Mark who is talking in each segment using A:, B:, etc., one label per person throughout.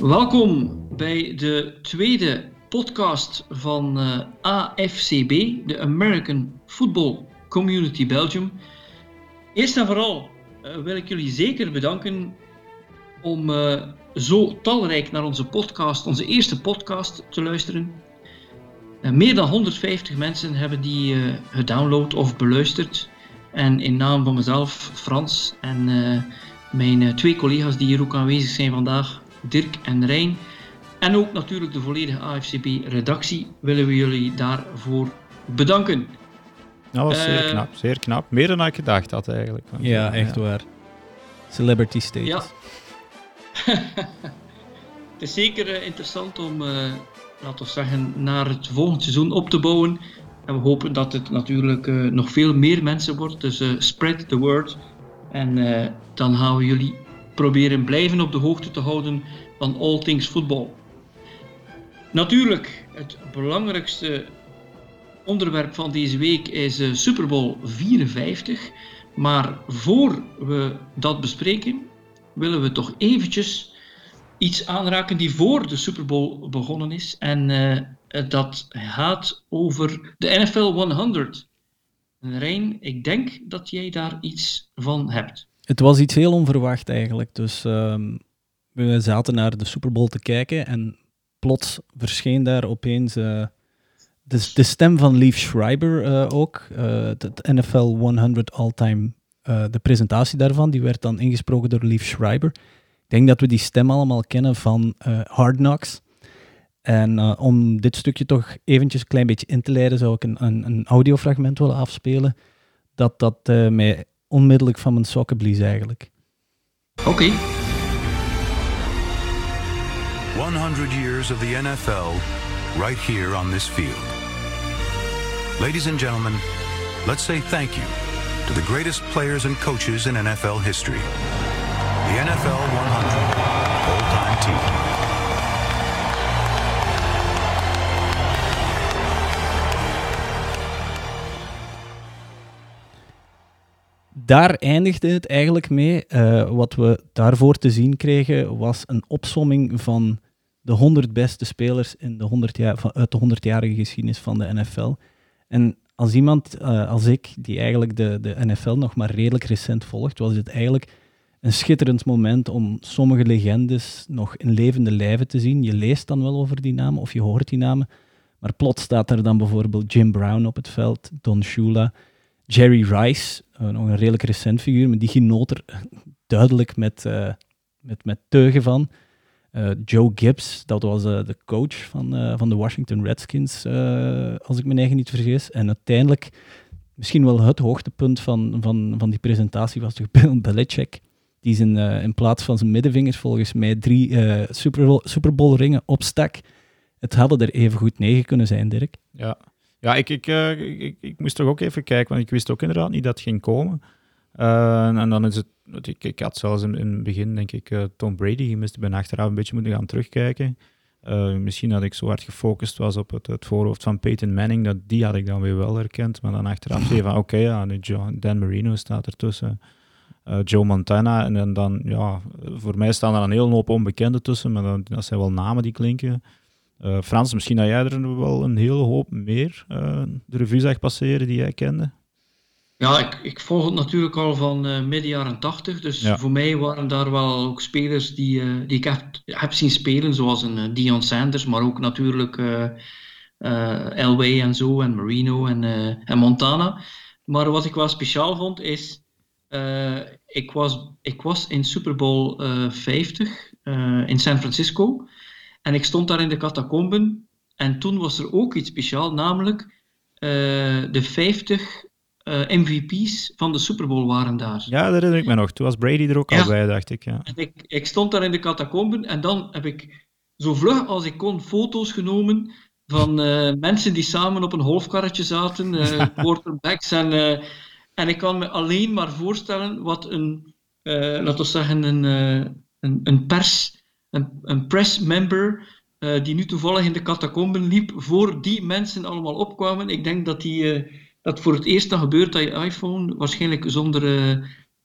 A: Welkom bij de tweede podcast van eh, AFCB, de American Football Community Belgium. Eerst en vooral uh, wil ik jullie zeker bedanken om uh, zo talrijk naar onze podcast, onze eerste podcast, te luisteren. meer dan 150 mensen hebben die gedownload of beluisterd. En in naam van mezelf, Frans en mijn twee collega's die hier ook aanwezig zijn vandaag, Dirk en Rijn. En ook natuurlijk de volledige AFCB-redactie willen we jullie daarvoor bedanken.
B: Dat was zeer eh, knap, zeer knap. Meer dan ik gedacht had eigenlijk.
C: ja, echt waar. Celebrity status.
A: Ja. het is zeker eh, interessant om, uh, laten we zeggen, naar het volgende seizoen op te bouwen. En we hopen dat het natuurlijk nog veel meer mensen wordt. Dus spread the word. En dan gaan we jullie proberen blijven op de hoogte te houden van all things voetbal. Natuurlijk, het belangrijkste onderwerp van deze week is uh, Super Bowl 54. Maar voor we dat bespreken, willen we toch eventjes iets aanraken die voor de Super Bowl begonnen is. En uh, dat gaat over de NFL 100. Rijn, ik denk dat jij daar iets van hebt.
C: Het was iets heel onverwacht eigenlijk. Dus um, we zaten naar de Super Bowl te kijken en plots verscheen daar opeens uh, de, de, stem van Leaf Schreiber uh, ook. Uh, het NFL 100 All-Time, de presentatie daarvan, die werd dan ingesproken door Leaf Schreiber. Ik denk dat we die stem allemaal kennen van Hard Knocks. En om dit stukje toch eventjes een klein beetje in te leiden, zou ik een, een, een audiofragment willen afspelen. Dat dat mij onmiddellijk van mijn sokken blies eigenlijk.
A: Oké.
D: 100 years of the NFL right here on this field. Ladies and gentlemen, let's say thank you to the greatest players and coaches in NFL history. The NFL 100
C: daar eindigde het eigenlijk mee. Uh, wat we daarvoor te zien kregen was een opsomming van de 100 beste spelers in de 100 jaar, van, uit de 100-jarige geschiedenis van de NFL. En als iemand uh, als ik, die eigenlijk de, de NFL nog maar redelijk recent volgt, was het eigenlijk een schitterend moment om sommige legendes nog in levende lijven te zien. Je leest dan wel over die namen of je hoort die namen, maar plots staat er dan bijvoorbeeld Jim Brown op het veld, Don Shula, Jerry Rice, uh, nog een redelijk recent figuur, maar die genoot er duidelijk met, uh, met, met teugen van. Uh, Joe Gibbs, dat was de coach van, van de Washington Redskins, als ik me eigen niet vergis. En uiteindelijk, misschien wel het hoogtepunt van, van, van die presentatie was toch Bill Belichick. Die zijn, in plaats van zijn middenvingers volgens mij drie Super, Super Bowl ringen opstak. Het hadden er even goed negen kunnen zijn, Dirk.
B: Ja, ja, ik, eh, ik, ik, ik, moest toch ook even kijken, want ik wist ook inderdaad niet dat het ging komen. Uh, en dan is het, ik, ik had zelfs in, in het begin, denk ik, uh, Tom Brady gemist. Ik ben achteraf een beetje moeten gaan terugkijken. misschien dat ik zo hard gefocust was op het, het, voorhoofd van Peyton Manning, dat, die had ik dan weer wel herkend. Maar dan achteraf je van, oké, ja, Dan Marino staat ertussen. Joe Montana. En, en, dan, ja, voor mij staan er een hele hoop onbekenden tussen, maar dan, dat zijn wel namen die klinken. Uh, Frans, misschien dat jij er wel een hele hoop meer uh, de revue zag passeren die jij kende.
A: Ja, ik, ik volg het natuurlijk al van uh, midden jaren 80. Dus voor mij waren daar wel ook spelers die, die ik heb, heb zien spelen, zoals een Dion Sanders, maar ook natuurlijk Elway en zo, en Marino en, en Montana. Maar wat ik wel speciaal vond is, ik, was, ik was in Super Bowl 50 in San Francisco. En ik stond daar in de catacomben en toen was er ook iets speciaals, namelijk uh, de 50 uh, MVP's van de Super Bowl waren daar.
B: Ja, dat herinner ik me nog. Toen was Brady er ook al bij, dacht ik. Ja.
A: En ik, ik stond daar in de catacomben en dan heb ik zo vlug als ik kon foto's genomen van uh, mensen die samen op een golfkarretje zaten, quarterbacks. En, en ik kan me alleen maar voorstellen wat een, laten we zeggen, een, een, een pers een, een pressmember uh, die nu toevallig in de catacomben liep, voor die mensen allemaal opkwamen. Ik denk dat die, uh, dat voor het eerst dan gebeurt dat je iPhone waarschijnlijk zonder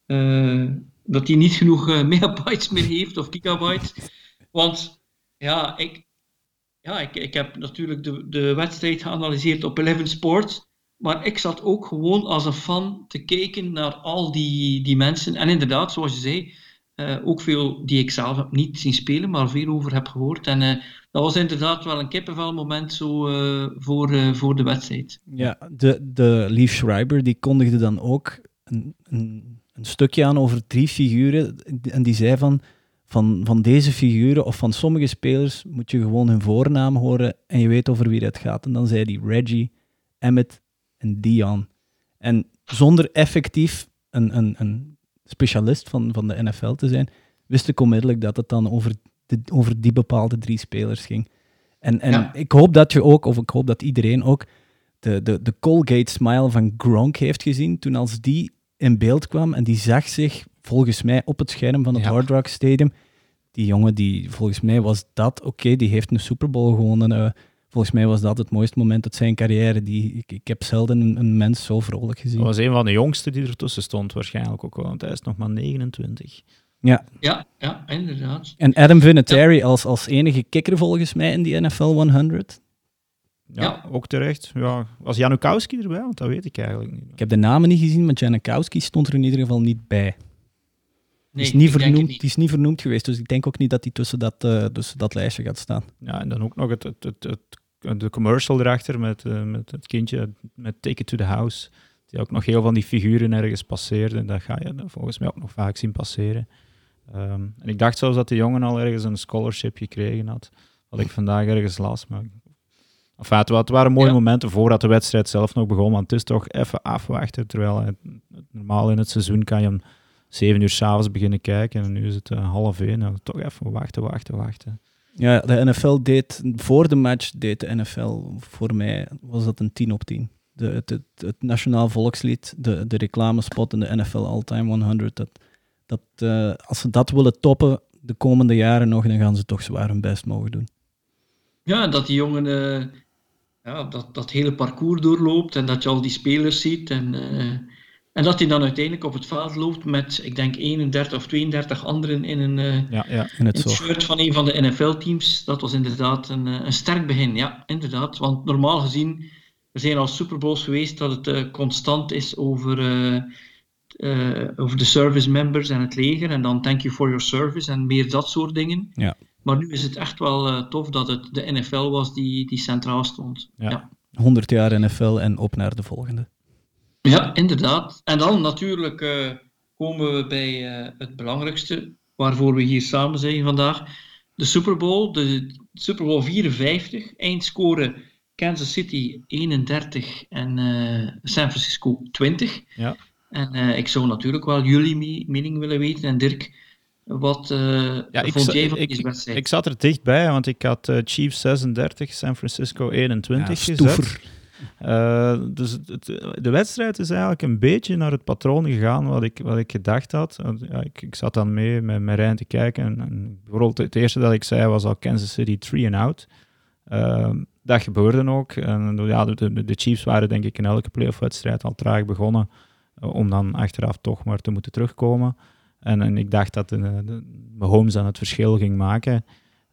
A: uh, dat hij niet genoeg megabytes meer heeft of gigabytes. Want Ja, ik, ja ik, ik heb natuurlijk de, de wedstrijd geanalyseerd op Eleven Sports. Maar ik zat ook gewoon als een fan te kijken naar al die, die mensen. En inderdaad, zoals je zei, uh, ook veel die ik zelf heb niet zien spelen, maar veel over heb gehoord. En uh, dat was inderdaad wel een kippenvelmoment zo uh, voor, voor de wedstrijd.
C: Ja, de, de Leaf Schreiber die kondigde dan ook een, een, een, stukje aan over drie figuren. En die zei van, van, van deze figuren of van sommige spelers moet je gewoon hun voornaam horen en je weet over wie het gaat. En dan zei hij Reggie, Emmett en Dion. En zonder effectief een, een, een specialist van, van de NFL te zijn, wist ik onmiddellijk dat het dan over, de, over die bepaalde drie spelers ging. En, en ik hoop dat je ook, of ik hoop dat iedereen ook, de, de, de Colgate smile van Gronk heeft gezien toen als die in beeld kwam en die zag zich volgens mij op het scherm van het ja. Hard Rock Stadium. Die jongen, die volgens mij was dat, oké, die heeft een Super Bowl gewonnen. Uh, volgens mij was dat het mooiste moment uit zijn carrière. Die, ik, ik heb zelden een, een, mens zo vrolijk gezien.
B: Dat was een van de jongsten die ertussen stond, waarschijnlijk ook wel, want hij is nog maar 29.
C: Ja.
A: Ja, ja, inderdaad.
C: En Adam Vinatieri ja. als, als enige kikker volgens mij in die NFL 100.
B: Ja, ja, ook terecht. Ja. Was Janukowski erbij? Want dat weet ik eigenlijk niet.
C: Ik heb de namen niet gezien, maar Janukowski stond er in ieder geval niet bij.
A: Nee,
C: die, is niet vernoemd, niet. die is niet vernoemd geweest, dus ik denk ook niet dat hij tussen dat, uh, tussen dat lijstje gaat staan.
B: Ja, en dan ook nog het, het, het, het de commercial erachter met, uh, met het kindje, met Take It to the House. Die ook nog heel van die figuren ergens passeerde. En dat ga je volgens mij ook nog vaak zien passeren. Um, en ik dacht zelfs dat de jongen al ergens een scholarship gekregen had. Wat ik vandaag ergens las. Maar Enfin, het, waren mooie ja. momenten voordat de wedstrijd zelf nog begon. Want het is toch even afwachten. Terwijl het, normaal in het seizoen kan je om zeven uur s'avonds beginnen kijken. En nu is het uh, half één. Nou, toch even wachten, wachten, wachten.
C: Ja, de NFL deed, voor de match deed de NFL, voor mij was dat een 10 op 10. De, het, het, Nationaal Volkslied, de, de reclamespot in de NFL All-Time 100, dat, dat, uh, als ze dat willen toppen de komende jaren nog, dan gaan ze toch zwaar hun best mogen doen.
A: Ja, dat die jongen uh, ja, dat, dat hele parcours doorloopt en dat je al die spelers ziet. En, uh, en dat hij dan uiteindelijk op het veld loopt met, ik denk, 31 of 32 anderen in een, uh,
C: ja, ja, in het,
A: in shirt van een van de NFL-teams. Dat was inderdaad een, een sterk begin. Ja, inderdaad. Want normaal gezien, er zijn al Super Bowls geweest dat het uh, constant is over, over de service members en het leger. En dan thank you for your service en meer dat soort dingen.
C: Ja.
A: Maar nu is het echt wel tof dat het de NFL was die, die centraal stond.
C: Ja. ja. 100 jaar NFL en op naar de volgende.
A: Ja, inderdaad. En dan natuurlijk uh, komen we bij uh, het belangrijkste waarvoor we hier samen zijn vandaag. De Super Bowl, de Super Bowl 54. Eindscore Kansas City 31 en San Francisco 20.
B: Ja.
A: En ik zou natuurlijk wel jullie mening willen weten. En Dirk, wat
B: ja,
A: vond jij van
B: ik,
A: deze wedstrijd?
B: Ik zat er dichtbij, want ik had Chiefs 36, San Francisco 21 ja, gezet. Uh, dus de wedstrijd is eigenlijk een beetje naar het patroon gegaan wat ik, wat ik gedacht had. Ja, ik, ik zat dan mee met, met Rijn te kijken. En, bijvoorbeeld het eerste dat ik zei was al Kansas City 3 and out. dat gebeurde ook. En, ja, de, de, Chiefs waren denk ik in elke playoff-wedstrijd al traag begonnen. om dan achteraf toch maar te moeten terugkomen. En, en ik dacht dat de, de, Mahomes aan het verschil ging maken.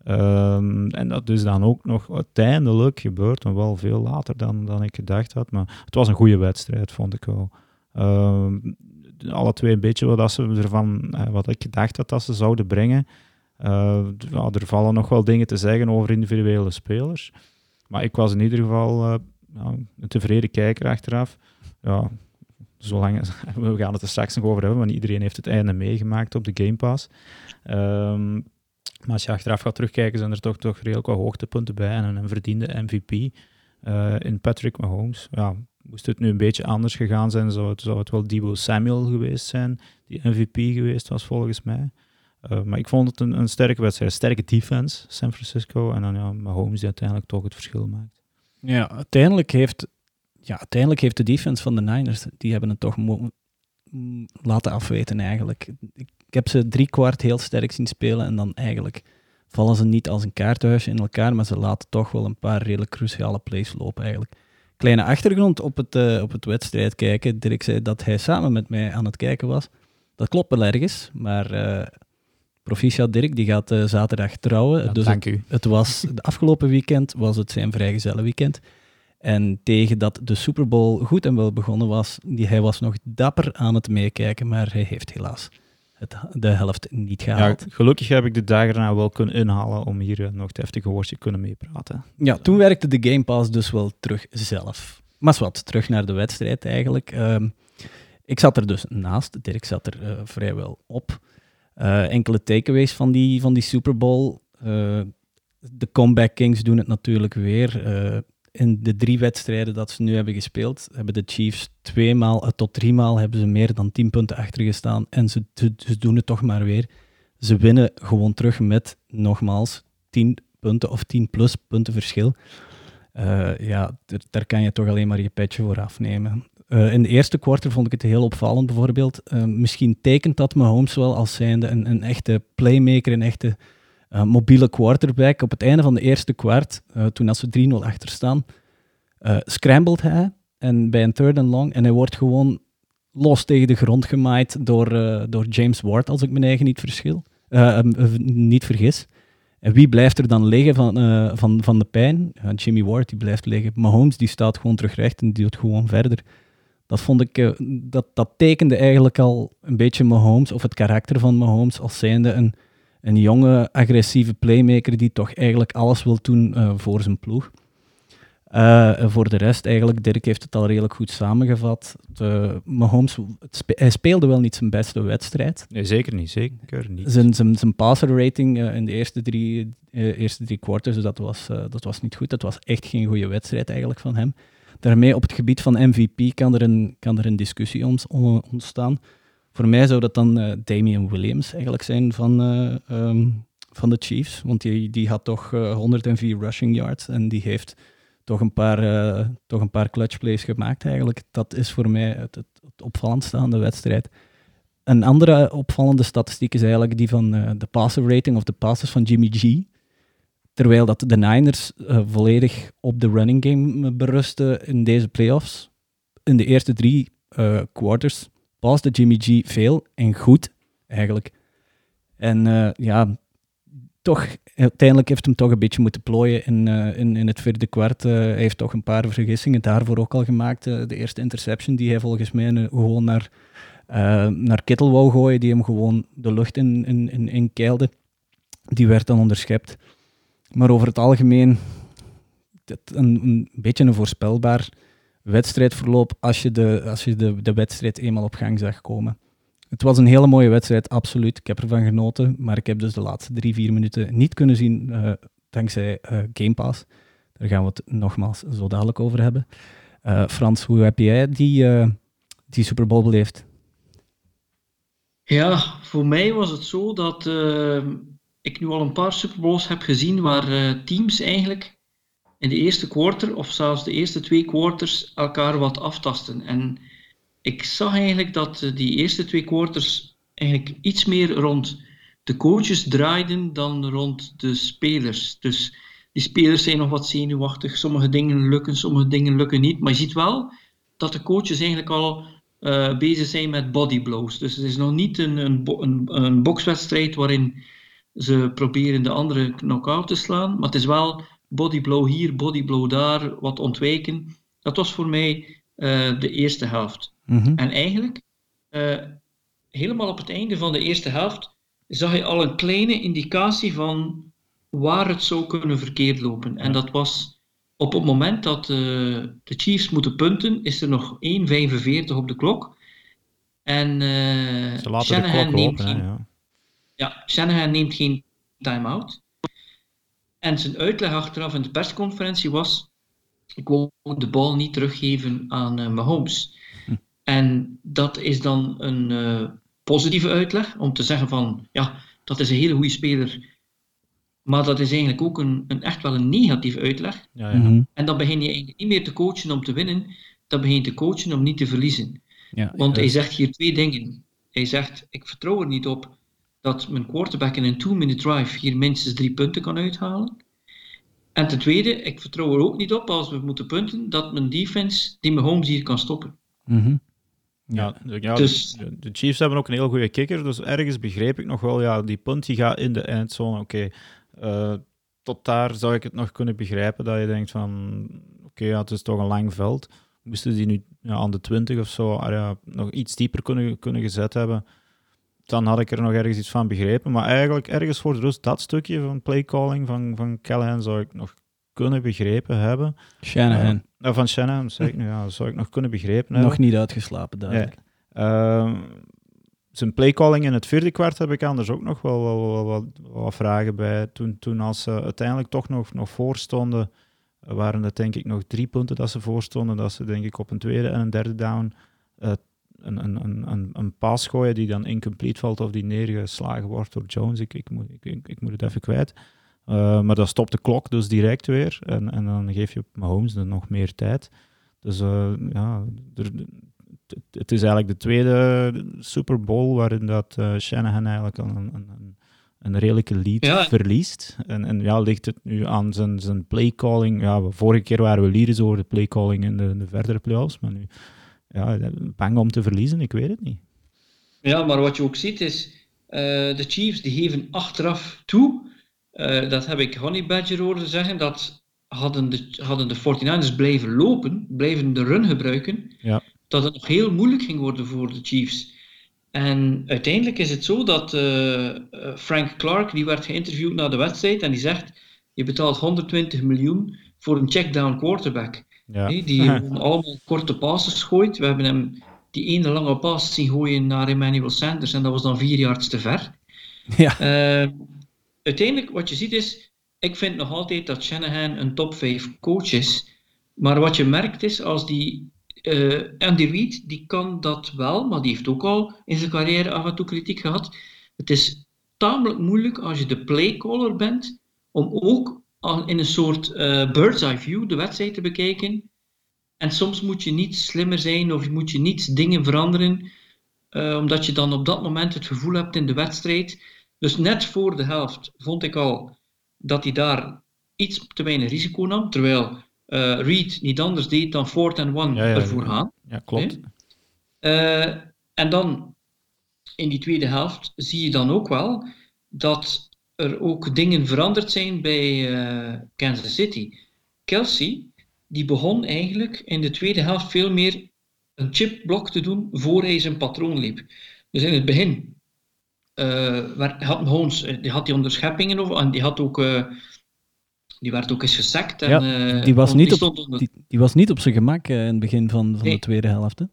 B: Um, en dat is dan ook nog uiteindelijk gebeurd, maar wel veel later dan, dan ik gedacht had. Maar het was een goede wedstrijd, vond ik wel. Um, alle twee een beetje wat, ze ervan, wat ik gedacht had dat ze zouden brengen. Ja, er vallen nog wel dingen te zeggen over individuele spelers. Maar ik was in ieder geval nou, een tevreden kijker achteraf. Ja, zolang, we gaan het er straks nog over hebben, want iedereen heeft het einde meegemaakt op de Game Pass. Um, maar als je achteraf gaat terugkijken, zijn er toch, toch redelijk wat hoogtepunten bij en een verdiende MVP uh, in Patrick Mahomes. Ja, moest het nu een beetje anders gegaan zijn, zou het, zou het wel Debo Samuel geweest zijn, die MVP geweest was volgens mij. Uh, maar ik vond het een, een sterke wedstrijd, sterke defense, San Francisco. En dan ja, Mahomes die uiteindelijk toch het verschil maakt.
C: Ja, uiteindelijk heeft ja, uiteindelijk heeft de defense van de Niners, die hebben het toch laten afweten eigenlijk. Ik, heb ze drie kwart heel sterk zien spelen en dan eigenlijk vallen ze niet als een kaarthuisje in elkaar, maar ze laten toch wel een paar redelijk cruciale plays lopen eigenlijk. Kleine achtergrond op het, uh, op het wedstrijd kijken. Dirk zei dat hij samen met mij aan het kijken was. Dat klopt wel ergens, maar uh, proficiat Dirk, die gaat uh, zaterdag trouwen.
B: Ja,
C: dus
B: dank
C: het,
B: u.
C: het was, de afgelopen weekend was het zijn vrijgezellenweekend. En tegen dat de Super Bowl goed en wel begonnen was, die, hij was nog dapper aan het meekijken, maar hij heeft helaas het, de helft niet
B: Ja,
C: gehaald.
B: gelukkig heb ik de dagen erna wel kunnen inhalen om hier eh, nog het heftige woordje kunnen meepraten.
C: Ja, toen werkte de Game Pass dus wel terug zelf. Maar wat, terug naar de wedstrijd eigenlijk. Ehm, ik zat er dus naast, Dirk zat er eh, vrijwel op. Eh, enkele takeaways van die, van die Super Bowl. De Comeback Kings doen het natuurlijk weer. In de drie wedstrijden dat ze nu hebben gespeeld, hebben de Chiefs tweemaal eh, tot driemaal hebben ze meer dan 10 punten achter gestaan. En ze, doen het toch maar weer. Ze winnen gewoon terug met, nogmaals, 10 punten of 10 plus punten verschil. Eh, ja, daar kan je toch alleen maar je petje voor afnemen. Eh, in de eerste kwartier vond ik het heel opvallend bijvoorbeeld. Misschien tekent dat Mahomes wel als zijnde een, een echte playmaker, een echte eh, mobiele quarterback. Op het einde van de eerste kwart, eh, toen als ze 3-0 achter staan, eh scrambelt hij en bij een third and long en hij wordt gewoon los tegen de grond gemaaid door, door James Ward, als ik mijn eigen niet, verschil, niet vergis. En wie blijft er dan liggen van, van, van de pijn? Jimmy Ward die blijft liggen. Mahomes die staat gewoon terug recht en die doet gewoon verder. Dat vond ik, dat, dat tekende eigenlijk al een beetje Mahomes, of het karakter van Mahomes, als zijnde een, een jonge, agressieve playmaker die toch eigenlijk alles wil doen eh, voor zijn ploeg. Eh, voor de rest, eigenlijk, Dirk heeft het al redelijk goed samengevat. De, Mahomes, spe- hij speelde wel niet zijn beste wedstrijd.
B: Nee, zeker niet. Zeker niet.
C: Zijn, zijn, zijn passer rating eh, in de eerste drie, eh, eerste drie quarters, dat was, dat was niet goed. Dat was echt geen goede wedstrijd eigenlijk van hem. Daarmee op het gebied van MVP kan er een, kan er een discussie ontstaan. Voor mij zou dat dan eh, Damian Williams eigenlijk zijn van, eh, ehm, van de Chiefs. Want die, die had toch eh, 104 rushing yards en die heeft toch een paar, eh, toch een paar clutch plays gemaakt eigenlijk. Dat is voor mij het, het, het opvallendste aan de wedstrijd. Een andere opvallende statistiek is eigenlijk die van eh, de passer rating of de passes van Jimmy G. Terwijl dat de Niners eh, volledig op de running game eh, berusten in deze playoffs. In de eerste drie eh, quarters paste Jimmy G veel en goed, eigenlijk. En eh, ja, toch, uiteindelijk heeft hem toch een beetje moeten plooien in, eh, in, in het vierde kwart. Eh, hij heeft toch een paar vergissingen daarvoor ook al gemaakt. De eerste interception die hij volgens mij gewoon naar, naar Kittel wou gooien, die hem gewoon de lucht in, in, in, keilde. Die werd dan onderschept. Maar over het algemeen een, een beetje een voorspelbaar wedstrijdverloop als je, de, als je de, de wedstrijd eenmaal op gang zag komen. Het was een hele mooie wedstrijd, absoluut. Ik heb ervan genoten, maar ik heb dus de laatste drie, vier minuten niet kunnen zien eh, dankzij eh, Game Pass. Daar gaan we het nogmaals zo dadelijk over hebben. Eh, Frans, hoe heb jij die, die Super Bowl beleefd?
A: Ja, voor mij was het zo dat ik nu al een paar Super Bowls heb gezien waar teams eigenlijk in de eerste quarter of zelfs de eerste twee quarters elkaar wat aftasten. En ik zag eigenlijk dat eh, die eerste twee quarters eigenlijk iets meer rond de coaches draaiden dan rond de spelers. Dus die spelers zijn nog wat zenuwachtig. Sommige dingen lukken, sommige dingen lukken niet. Maar je ziet wel dat de coaches eigenlijk al eh, bezig zijn met bodyblows. Dus het is nog niet een, een, een bokswedstrijd waarin ze proberen de andere knock-out te slaan. Maar het is wel bodyblow hier, bodyblow daar, wat ontwijken. Dat was voor mij eh, de eerste helft.
C: Mhm.
A: En eigenlijk, eh, helemaal op het einde van de eerste helft, zag je al een kleine indicatie van waar het zou kunnen verkeerd lopen. En dat was op het moment dat eh, de Chiefs moeten punten, is er nog 1,45 op de klok. En
B: Ze laten de
A: Shanahan,
B: klok
A: neemt
B: lopen. hè,
A: geen,
B: ja.
A: ja, Shanahan neemt geen time-out. En zijn uitleg achteraf in de persconferentie was: Ik wil de bal niet teruggeven aan eh, Mahomes. En dat is dan een eh, positieve uitleg om te zeggen van ja, dat is een hele goede speler. Maar dat is eigenlijk ook een, een echt wel een negatieve uitleg.
B: Ja, ja.
C: Mhm.
A: En dan begin je eigenlijk niet meer te coachen om te winnen, dan begin je te coachen om niet te verliezen.
C: Ja,
A: Want hij zegt hier twee dingen. Hij zegt, ik vertrouw er niet op dat mijn quarterback in een two-minute drive hier minstens drie punten kan uithalen. En ten tweede, ik vertrouw er ook niet op als we moeten punten, dat mijn defense die Mahomes hier kan stoppen.
C: mhm.
B: Ja,
A: Dus-
B: de, de Chiefs hebben ook een heel goede kicker, dus ergens begreep ik nog wel, ja, die punt die gaat in de eindzone, oké. eh, tot daar zou ik het nog kunnen begrijpen, dat je denkt van, oké, ja, het is toch een lang veld. Moesten die nu ja, aan de 20 of zo ah, ja, nog iets dieper kunnen, kunnen gezet hebben, dan had ik er nog ergens iets van begrepen. Maar eigenlijk ergens voor de rust, dat stukje van playcalling van, van Callahan zou ik nog kunnen begrepen hebben.
C: Shanahan.
B: Eh, van Shanahan, zeg ik nu, ja, zou ik nog kunnen begrepen hebben.
C: Nog niet uitgeslapen, duidelijk.
B: Ehm, zijn playcalling in het vierde kwart heb ik anders ook nog wel, wel, wel wat vragen bij. Toen, toen als ze uiteindelijk toch nog, nog voorstonden, eh, waren het denk ik nog drie punten dat ze voorstonden, dat ze denk ik op een tweede en een derde down eh, een, een, een, een, een paas gooien die dan incomplete valt of die neergeslagen wordt door Jones. Ik, ik, moet, ik, ik, moet het even kwijt. Eh, maar dan stopt de klok dus direct weer en, en dan geef je Mahomes dan nog meer tijd. Dus eh, ja, er, het- is eigenlijk de tweede Super Bowl waarin dat eh, Shanahan eigenlijk een, een, een, een redelijke lead
A: Ja.
B: verliest. En, en ja, ligt het nu aan zijn, zijn playcalling. Ja, vorige keer waren we lyrisch over de playcalling in de, de verdere playoffs, maar nu ja, bang om te verliezen, ik weet het niet.
A: Ja, maar wat je ook ziet is, eh, de Chiefs die geven achteraf toe, eh, dat heb ik Honey Badger horen zeggen, dat hadden de, hadden de 49ers blijven lopen, blijven de run gebruiken,
B: Ja.
A: dat het nog heel moeilijk ging worden voor de Chiefs. En uiteindelijk is het zo dat eh, Frank Clark, die werd geïnterviewd na de wedstrijd, en die zegt, je betaalt 120 miljoen voor een checkdown quarterback.
B: Ja.
A: Die allemaal korte passes gooit. We hebben hem die ene lange pass zien gooien naar Emmanuel Sanders en dat was dan vier yards te ver.
C: Ja.
A: Eh, uiteindelijk, wat je ziet is, ik vind nog altijd dat Shanahan een top 5 coach is. Maar wat je merkt is, als die eh, Andy Reid, die kan dat wel, maar die heeft ook al in zijn carrière af en toe kritiek gehad. Het is tamelijk moeilijk als je de playcaller bent, om ook in een soort eh, bird's eye view de wedstrijd te bekijken. En soms moet je niet slimmer zijn of moet je niet dingen veranderen, eh, omdat je dan op dat moment het gevoel hebt in de wedstrijd. Dus net voor de helft vond ik al dat hij daar iets te weinig risico nam, terwijl eh Reed niet anders deed dan fourth and one
B: Ja, ja,
A: ervoor gaan.
B: Ja, klopt.
A: En dan in die tweede helft zie je dan ook wel dat er ook dingen veranderd zijn bij eh, Kansas City. Kelsey, die begon eigenlijk in de tweede helft veel meer een chipblok te doen voor hij zijn patroon liep. Dus in het begin werd- had Mahomes, eh, die had die onderscheppingen over, en die had ook, die werd ook eens gesekt. En,
C: Ja, die was niet
A: die
C: op-
A: stond onder-
C: Die, die was niet op zijn gemak in het begin van, van
A: Nee.
C: de tweede helft. Hè?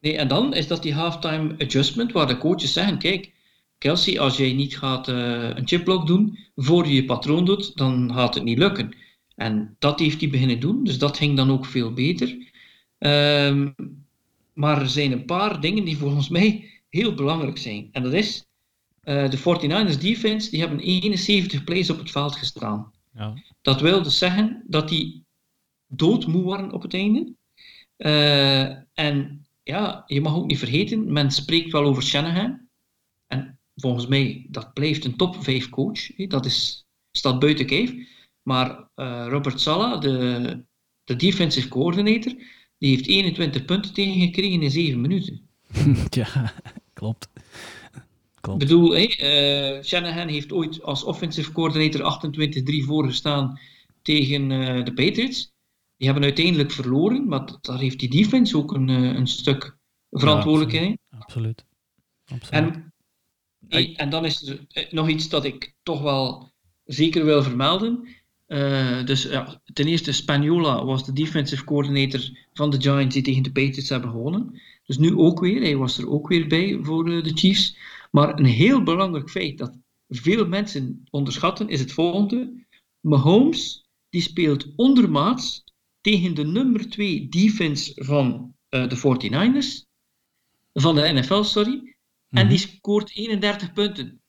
A: Nee, en dan is dat die halftime adjustment waar de coaches zeggen: kijk, Kelsey, als jij niet gaat eh, een chipblock doen voor je je patroon doet, dan gaat het niet lukken. En dat heeft hij beginnen doen, dus dat ging dan ook veel beter. Ehm, maar er zijn een paar dingen die volgens mij heel belangrijk zijn. En dat is, eh, de 49ers defense, die hebben 71 plays op het veld gestaan.
B: Ja.
A: Dat wil dus zeggen dat die doodmoe waren op het einde. Eh, en ja, je mag ook niet vergeten, men spreekt wel over Shanahan. En volgens mij, dat blijft een top 5 coach. hè. Dat is, staat buiten kijf. Maar eh, Robert Sala, de, de defensive coordinator, die heeft 21 punten tegengekregen in 7 minuten.
C: ja, klopt.
A: Ik bedoel, hè, eh, Shanahan heeft ooit als offensive coordinator 28-3 voorgestaan tegen eh, de Patriots. Die hebben uiteindelijk verloren, maar daar heeft die defense ook een, eh, een stuk verantwoordelijkheid in.
C: Absoluut. Absoluut.
A: En, en dan is er eh, nog iets dat ik toch wel zeker wil vermelden. Eh, dus ja, ten eerste, Spagnola was de defensive coordinator van de Giants die tegen de Patriots hebben gewonnen. Dus nu ook weer, hij was er ook weer bij voor eh, de Chiefs. Maar een heel belangrijk feit dat veel mensen onderschatten is het volgende. Mahomes die speelt ondermaats tegen de nummer 2 defense van de 49ers, van de NFL, sorry. En
C: Mhm.
A: die scoort 31 punten.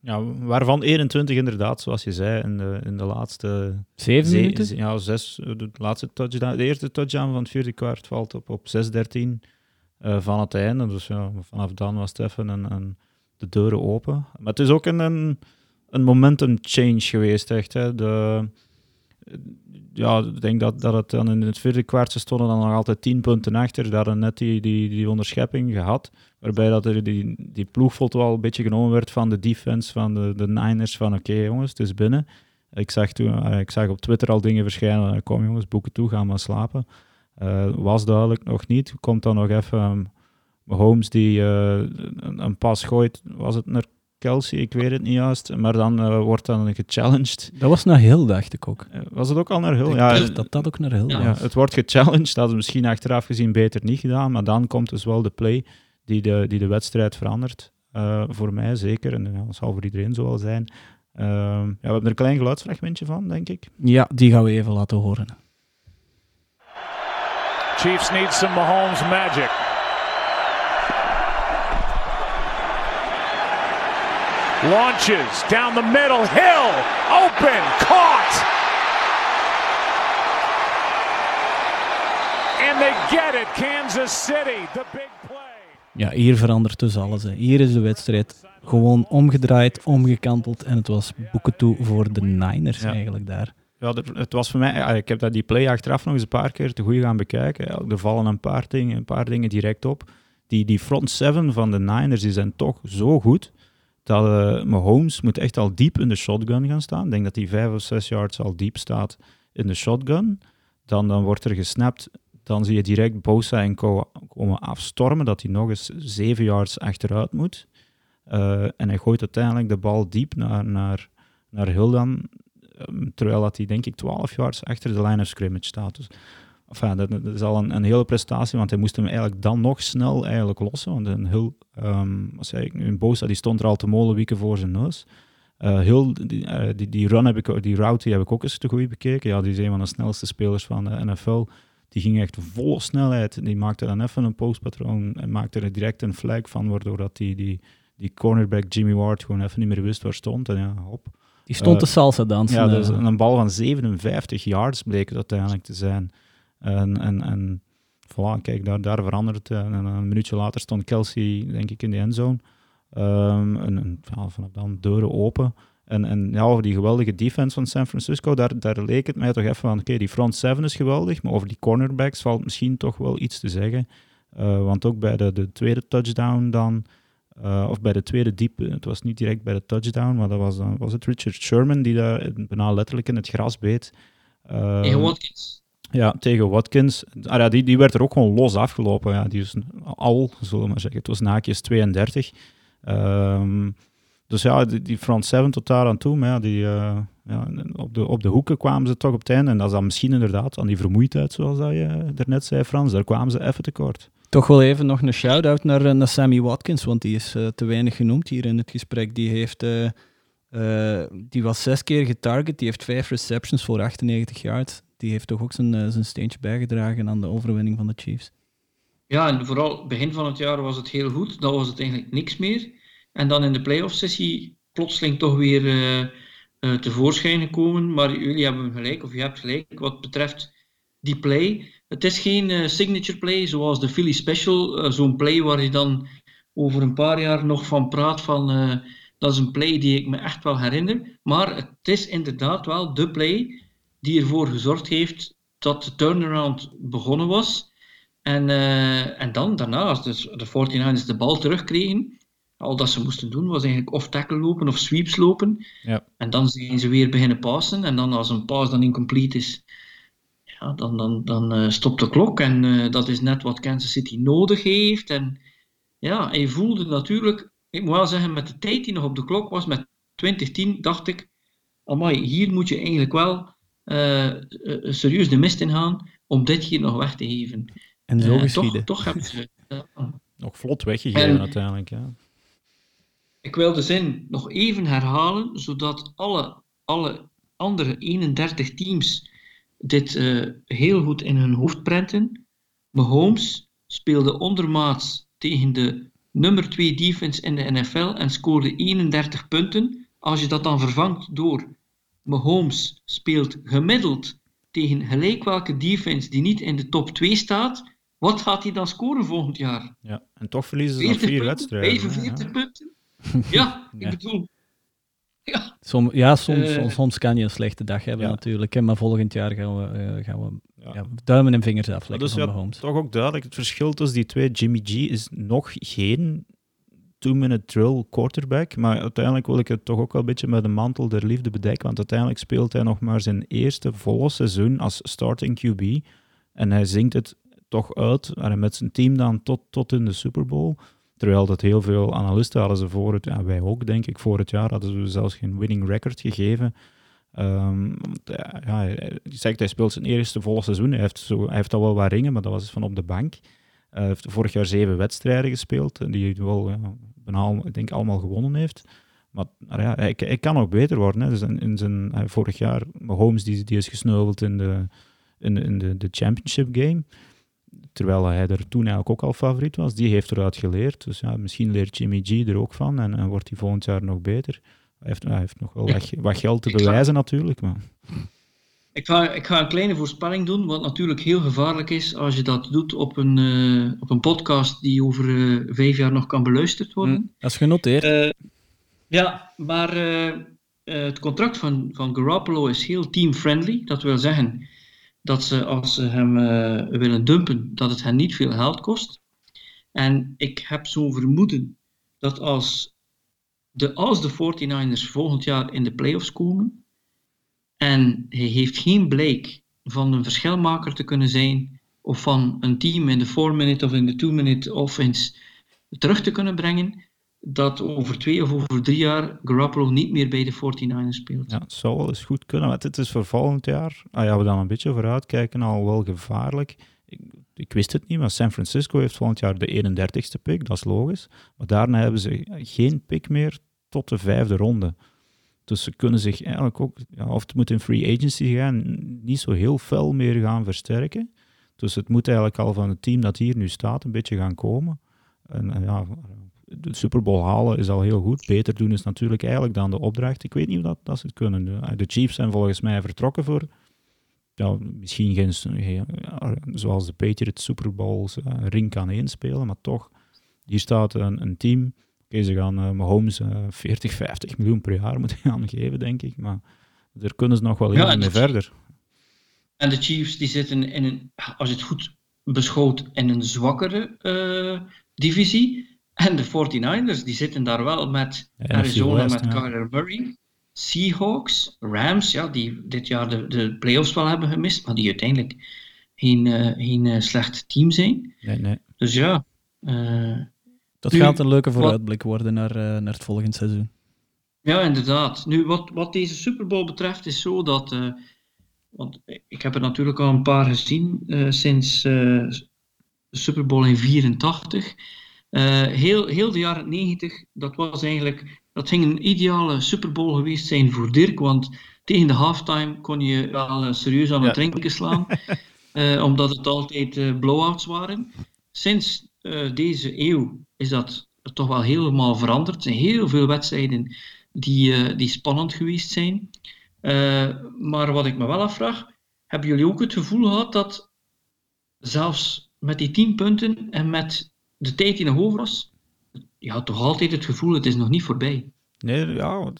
B: Ja, waarvan 21 inderdaad, zoals je zei, in de, in de laatste
C: Zeven
B: Ze-
C: minuten?
B: ze- Ja, zes. De laatste touchdown, de eerste touchdown van het vierde kwart valt op, op 6-13 eh, van het einde. Dus ja, vanaf dan was het even een, een, de deuren open. Maar het is ook een, een, een momentum change geweest, echt. Hè. De, ja, ik denk dat, dat het dan in het vierde kwart ze stonden dan nog altijd tien punten achter. Daar net die, die, die onderschepping gehad. Waarbij dat er die, die ploegfoto al een beetje genomen werd van de defense van de, de Niners. Van oké jongens, het is binnen. Ik zag, toen, eh, ik zag op Twitter al dingen verschijnen. Kom jongens, boeken toe, gaan maar slapen. Uh, was duidelijk nog niet. Komt dan nog even um, Holmes die uh, een, een, pas gooit. Was het naar Kelsey? Ik weet het niet juist. Maar dan uh, wordt dan gechallenged.
C: Dat was naar Hill, dacht ik ook.
B: was het ook al naar Hill?
C: Ik
B: ja,
C: dat dat ook naar Hill
B: ja, Het wordt gechallenged. Dat is misschien achteraf gezien beter niet gedaan. Maar dan komt dus wel de play die de, die de wedstrijd verandert. voor mij zeker. En dat zal voor iedereen zo wel zijn. Uh, ja, we hebben er een klein geluidsfragmentje van, denk ik.
C: Ja, die gaan we even laten horen.
E: Chiefs need some Mahomes magic. Launches down the middle, Hill, open, caught. And they get it, Kansas City, the big play.
C: Ja, hier verandert dus alles. Hè. Hier is de wedstrijd gewoon omgedraaid, omgekanteld en het was boeken toe voor de Niners ja. eigenlijk daar.
B: Ja, het was voor mij, ik heb dat die play achteraf nog eens een paar keer te goed gaan bekijken. Er vallen een paar dingen, een paar dingen direct op. Die, die front seven van de Niners die zijn toch zo goed dat uh, Mahomes moet echt al diep in de shotgun gaan staan. Ik denk dat hij vijf of zes yards al diep staat in de shotgun. Dan, dan wordt er gesnapt. Dan zie je direct Bosa en Co komen afstormen, dat hij nog eens zeven yards achteruit moet. Uh, en hij gooit uiteindelijk de bal diep naar, naar, naar Hill dan. Ehm, terwijl dat hij denk ik 12 yards achter de line of scrimmage staat. Dus, enfin, dat, dat, is al een, een, hele prestatie, want hij moest hem eigenlijk dan nog snel eigenlijk lossen. Want een Hill, um, wat zei ik nu, een Bosa die stond er al te molenwieken voor zijn neus. Uh, Hill, die, uh, die, die, run heb ik, die route die heb ik ook eens te goed bekeken. Ja, die is een van de snelste spelers van de NFL. Die ging echt volle snelheid. Die maakte dan even een postpatroon en maakte er direct een flag van, waardoor dat die, die, die cornerback Jimmy Ward gewoon even niet meer wist waar stond. En ja, hop.
C: Die stond de salsa dansen.
B: Ja, dus een bal van 57 yards bleek het uiteindelijk te zijn. En, en, en voilà, kijk, daar, daar verandert het. En een minuutje later stond Kelsey, denk ik, in de endzone. Um, en, en ja, vanaf dan deuren open. En, en ja, over die geweldige defense van San Francisco, daar, daar leek het mij toch even van, oké, die front seven is geweldig, maar over die cornerbacks valt misschien toch wel iets te zeggen. Uh, want ook bij de, de tweede touchdown dan, uh, of bij de tweede diep, het was niet direct bij de touchdown, maar dat was, dan, was het Richard Sherman die daar bijna letterlijk in het gras beet.
A: Uh, Watkins.
B: Ja, tegen Watkins. Ah, ja, die, die werd er ook gewoon los afgelopen. Ja, die is al, zullen we maar zeggen. Het was naakjes 32. Um, dus ja, die, die front seven tot daar aan toe, maar ja, die, uh, ja, op, de, op de hoeken kwamen ze toch op het einde. En dat is dan misschien inderdaad aan die vermoeidheid, zoals dat je daarnet zei, Frans. Daar kwamen ze even tekort.
C: Toch wel even nog een shout-out naar, eh, naar Sammy Watkins, want die is uh, te weinig genoemd hier in het gesprek. Die, heeft, die was zes keer getarget, die heeft vijf receptions voor 98 yards. Die heeft toch ook zijn, zijn steentje bijgedragen aan de overwinning van de Chiefs.
A: Ja, en vooral begin van het jaar was het heel goed. Dan was het eigenlijk niks meer. En dan in de playoff sessie plotseling toch weer uh, uh, tevoorschijn gekomen. Maar jullie hebben gelijk, of je hebt gelijk, wat betreft die play. Het is geen signature play zoals de Philly Special. Zo'n play waar je dan over een paar jaar nog van praat van... dat is een play die ik me echt wel herinner. Maar het is inderdaad wel de play die ervoor gezorgd heeft dat de turnaround begonnen was. En, en dan, daarna, als de, de 49ers de bal terugkregen al dat ze moesten doen was eigenlijk of tackle lopen of sweeps lopen.
B: Ja.
A: En dan zijn ze weer beginnen passen. En dan als een pass dan incomplete is, ja, dan, dan, dan uh, stopt de klok. En uh, dat is net wat Kansas City nodig heeft. En ja, je voelde natuurlijk, ik moet wel zeggen, met de tijd die nog op de klok was, met 2010, dacht ik, amai, hier moet je eigenlijk wel uh, serieus de mist in gaan om dit hier nog weg te geven.
C: En zo geschieden.
A: Toch, toch hebben ze...
B: nog vlot weggegeven en, uiteindelijk, ja.
A: Ik wil de zin nog even herhalen, zodat alle, alle andere 31 teams dit uh, heel goed in hun hoofd prenten. Mahomes speelde ondermaats tegen de nummer 2 defense in de NFL en scoorde 31 punten. Als je dat dan vervangt door Mahomes speelt gemiddeld tegen gelijk welke defense die niet in de top 2 staat, wat gaat hij dan scoren volgend jaar?
B: Ja, en toch verliezen ze nog vier wedstrijden.
A: 45 punten? Ja, ik bedoel, Ja.
C: Som, ja, soms,
A: Eh.
C: soms, kan je een slechte dag hebben
B: Ja.
C: natuurlijk. hè, Maar volgend jaar gaan we, eh, gaan we
B: Ja.
C: ja, duimen en vingers afleggen
B: dus
C: van Mahomes.
B: toch ook duidelijk, het verschil tussen die twee, Jimmy G is nog geen two-minute drill quarterback, maar uiteindelijk wil ik het toch ook wel een beetje met de mantel der liefde bedekken, want uiteindelijk speelt hij nog maar zijn eerste volle seizoen als starting QB en hij zingt het toch uit met zijn team dan tot, tot in de Super Bowl. Terwijl dat heel veel analisten hadden ze voor het, ja, wij ook denk ik, voor het jaar hadden ze zelfs geen winning record gegeven. Want, ja, hij zegt, hij speelt zijn eerste volle seizoen. Hij heeft, zo, hij heeft al wel wat ringen, maar dat was van op de bank. Eh, Hij heeft vorig jaar zeven wedstrijden gespeeld, en die hij wel, ja, bijna, ik denk, allemaal gewonnen heeft. Maar ja, hij, hij kan nog beter worden. Hè. Dus in, in zijn, hij- vorig jaar, Mahomes, die, die is gesneuveld in de, in, de- in de, de championship game. Terwijl hij er toen eigenlijk ook al favoriet was. Die heeft eruit geleerd. Dus ja, misschien leert Jimmy G er ook van en, en wordt hij volgend jaar nog beter. Hij heeft, hij heeft nog wel wat, wat geld te bewijzen natuurlijk. Maar.
A: Ik ga, ik ga een kleine voorspelling doen, wat natuurlijk heel gevaarlijk is als je dat doet op een, eh, op een podcast die over eh, vijf jaar nog kan beluisterd worden.
C: Hm, Dat is genoteerd.
A: Eh, ja, maar het contract van, van Garoppolo is heel team-friendly. Dat wil zeggen dat ze als ze hem willen dumpen, dat het hen niet veel geld kost. En ik heb zo'n vermoeden dat als de, als de 49ers volgend jaar in de playoffs komen en hij heeft geen blijk van een verschilmaker te kunnen zijn of van een team in de 4-minute of in de 2-minute offense terug te kunnen brengen, dat over twee of over drie jaar Garoppolo niet meer bij de 49ers speelt.
B: Ja, het zou wel eens goed kunnen, want het is voor volgend jaar, ah ja, we dan een beetje vooruit kijken, al wel gevaarlijk. Ik, ik wist het niet, maar San Francisco heeft volgend jaar de 31ste pick, dat is logisch. Maar daarna hebben ze geen pick meer tot de vijfde ronde. Dus ze kunnen zich eigenlijk ook, ja, of het moet in free agency gaan, niet zo heel fel meer gaan versterken. Dus het moet eigenlijk al van het team dat hier nu staat een beetje gaan komen. En, en ja, de Super Bowl halen is al heel goed. Beter doen is natuurlijk eigenlijk dan de opdracht. Ik weet niet of dat, dat ze het kunnen. De, de Chiefs zijn volgens mij vertrokken voor ja, misschien geen, zoals de Patriots Super Bowls eh, ring kan inspelen, maar toch, hier staat een, een team. Oké, ze gaan eh, Mahomes eh 40, 50 miljoen per jaar moeten gaan geven, denk ik. Maar daar kunnen ze nog wel
A: Ja,
B: mee
A: de-
B: verder.
A: En de Chiefs die zitten in een, als je het goed beschouwt, in een zwakkere eh, divisie. En de 49ers die zitten daar wel met
B: Ja,
A: Arizona,
B: West,
A: met
B: ja.
A: Kyler Murray. Seahawks, Rams, ja, die dit jaar de, de playoffs wel hebben gemist, maar die uiteindelijk geen, eh, geen eh, slecht team zijn.
B: Nee, nee.
A: Dus ja, eh,
C: Dat
A: nu,
C: gaat een leuke
A: wat-
C: vooruitblik worden naar, eh, naar het volgende seizoen.
A: Ja, inderdaad. Nu, wat, wat deze Super Bowl betreft, is zo dat. eh, want ik heb er natuurlijk al een paar gezien eh, sinds eh, de Super Bowl in 84. Eh, heel, heel de jaren 90, dat was eigenlijk. Dat ging een ideale Super Bowl geweest zijn voor Dirk, want tegen de halftime kon je wel serieus aan het
B: Ja.
A: drinken slaan, eh, omdat het altijd eh blowouts waren. Sinds eh, deze eeuw is dat toch wel helemaal veranderd. Er zijn heel veel wedstrijden die, eh, die spannend geweest zijn. Eh, maar wat ik me wel afvraag, hebben jullie ook het gevoel gehad dat zelfs met die 10 punten en met de tijd die nog over was, je had toch altijd het gevoel, het is nog niet voorbij.
B: Nee, ja,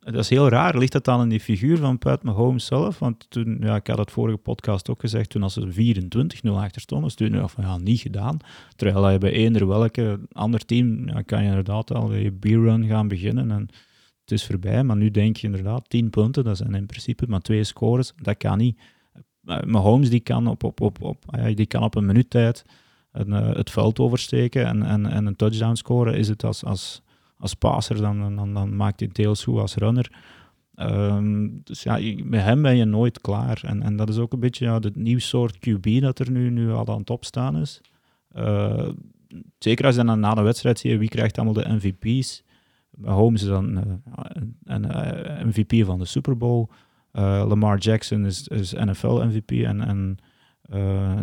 B: dat is heel raar. Ligt dat dan in die figuur van Pat Mahomes zelf? Want toen, ja, ik had het vorige podcast ook gezegd, toen als ze 24-0 achter stonden, toen dacht van ja, niet gedaan. Terwijl je bij eender welke ander team, ja, kan je inderdaad al je beer-run gaan beginnen en het is voorbij. Maar nu denk je inderdaad, 10 punten, dat zijn in principe maar twee scores, dat kan niet. Eh, Mahomes die kan op, op, op, op, die kan op een minuut tijd eh, het veld oversteken en, en, en een touchdown scoren. Is het als, als, als passer, dan, dan, dan maakt hij het deels goed als runner. Ehm, dus ja, met hem ben je nooit klaar. En, en dat is ook een beetje ja, het nieuw soort QB dat er nu, nu al aan het opstaan is. Eh, zeker als je dan na de wedstrijd ziet wie krijgt allemaal de MVP's. Mahomes is dan eh, een, MVP van de Super Bowl. Eh, Lamar Jackson is, is NFL MVP. En, en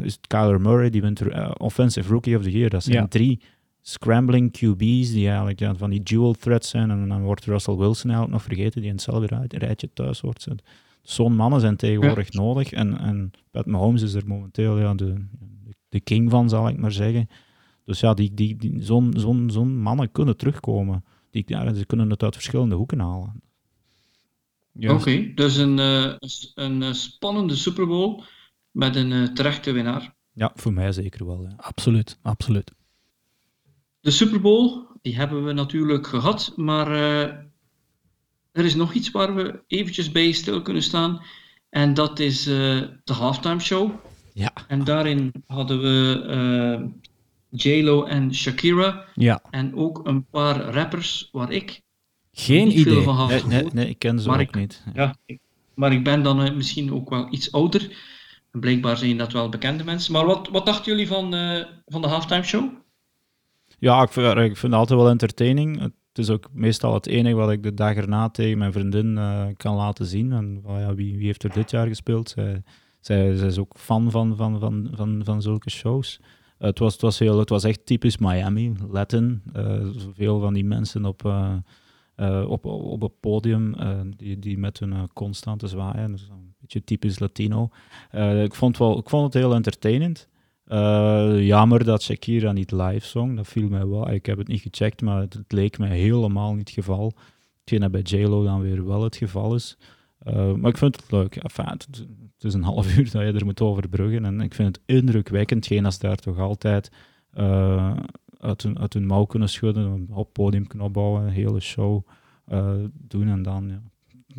B: is Kyler Murray, die wint Offensive Rookie of the Year. Dat zijn
C: Ja.
B: drie scrambling QB's die eigenlijk ja, van die dual threats zijn. En dan wordt Russell Wilson eigenlijk nog vergeten, die in hetzelfde rij- rijtje thuis zitten. Zo'n mannen zijn tegenwoordig nodig. En, en Pat Mahomes is er momenteel ja, de, de king van, zal ik maar zeggen. Dus ja, die, die, die, zo'n zo'n zo'n mannen kunnen terugkomen. Die, ja, ze kunnen het uit verschillende hoeken halen.
A: Oké, dus een, uh, een spannende Super Bowl met een uh, terechte winnaar.
B: Ja, voor mij zeker wel. Ja.
C: Absoluut, absoluut.
A: De Super Bowl, die hebben we natuurlijk gehad, maar uh, er is nog iets waar we eventjes bij stil kunnen staan. En dat is de halftime show.
B: Ja.
A: En daarin hadden we J-Lo en Shakira.
C: Ja.
A: En ook een paar rappers waar ik
C: geen
A: niet
C: idee.
A: Veel van had
B: nee,
A: gehoord.
B: nee, nee, ik ken ze
A: Maar
B: ook
A: ik-
B: niet.
A: Ja, ik- maar ik ben dan eh, misschien ook wel iets ouder. En blijkbaar zijn dat wel bekende mensen. Maar wat, wat dachten jullie van, eh, van de halftime show?
B: Ja, ik vind, het altijd wel entertaining. Het is ook meestal het enige wat ik de dag erna tegen mijn vriendin eh, kan laten zien. En wel, ja, wie, wie heeft er dit jaar gespeeld? Zij, zij, zij is ook fan van, van, van, van, van zulke shows. Het, was, het, was heel, het was echt typisch Miami, Latin. Eh, zoveel van die mensen op, eh, op, op het podium die, die met hun constante zwaaien. Dus een beetje typisch Latino. Ik, vond wel, ik vond het heel entertainend. Eh, jammer dat Shakira niet live zong. Dat viel mij wel. Ik heb het niet gecheckt, maar het, leek mij helemaal niet het geval. Hetgeen dat bij JLo dan weer wel het geval is. Eh, maar ik vind het leuk. Het, is een half uur dat je er moet overbruggen. En ik vind het indrukwekkend, geen als daar toch altijd eh, uit, hun, uit hun mouw kunnen schudden, op podium kunnen een hele show doen en dan ja,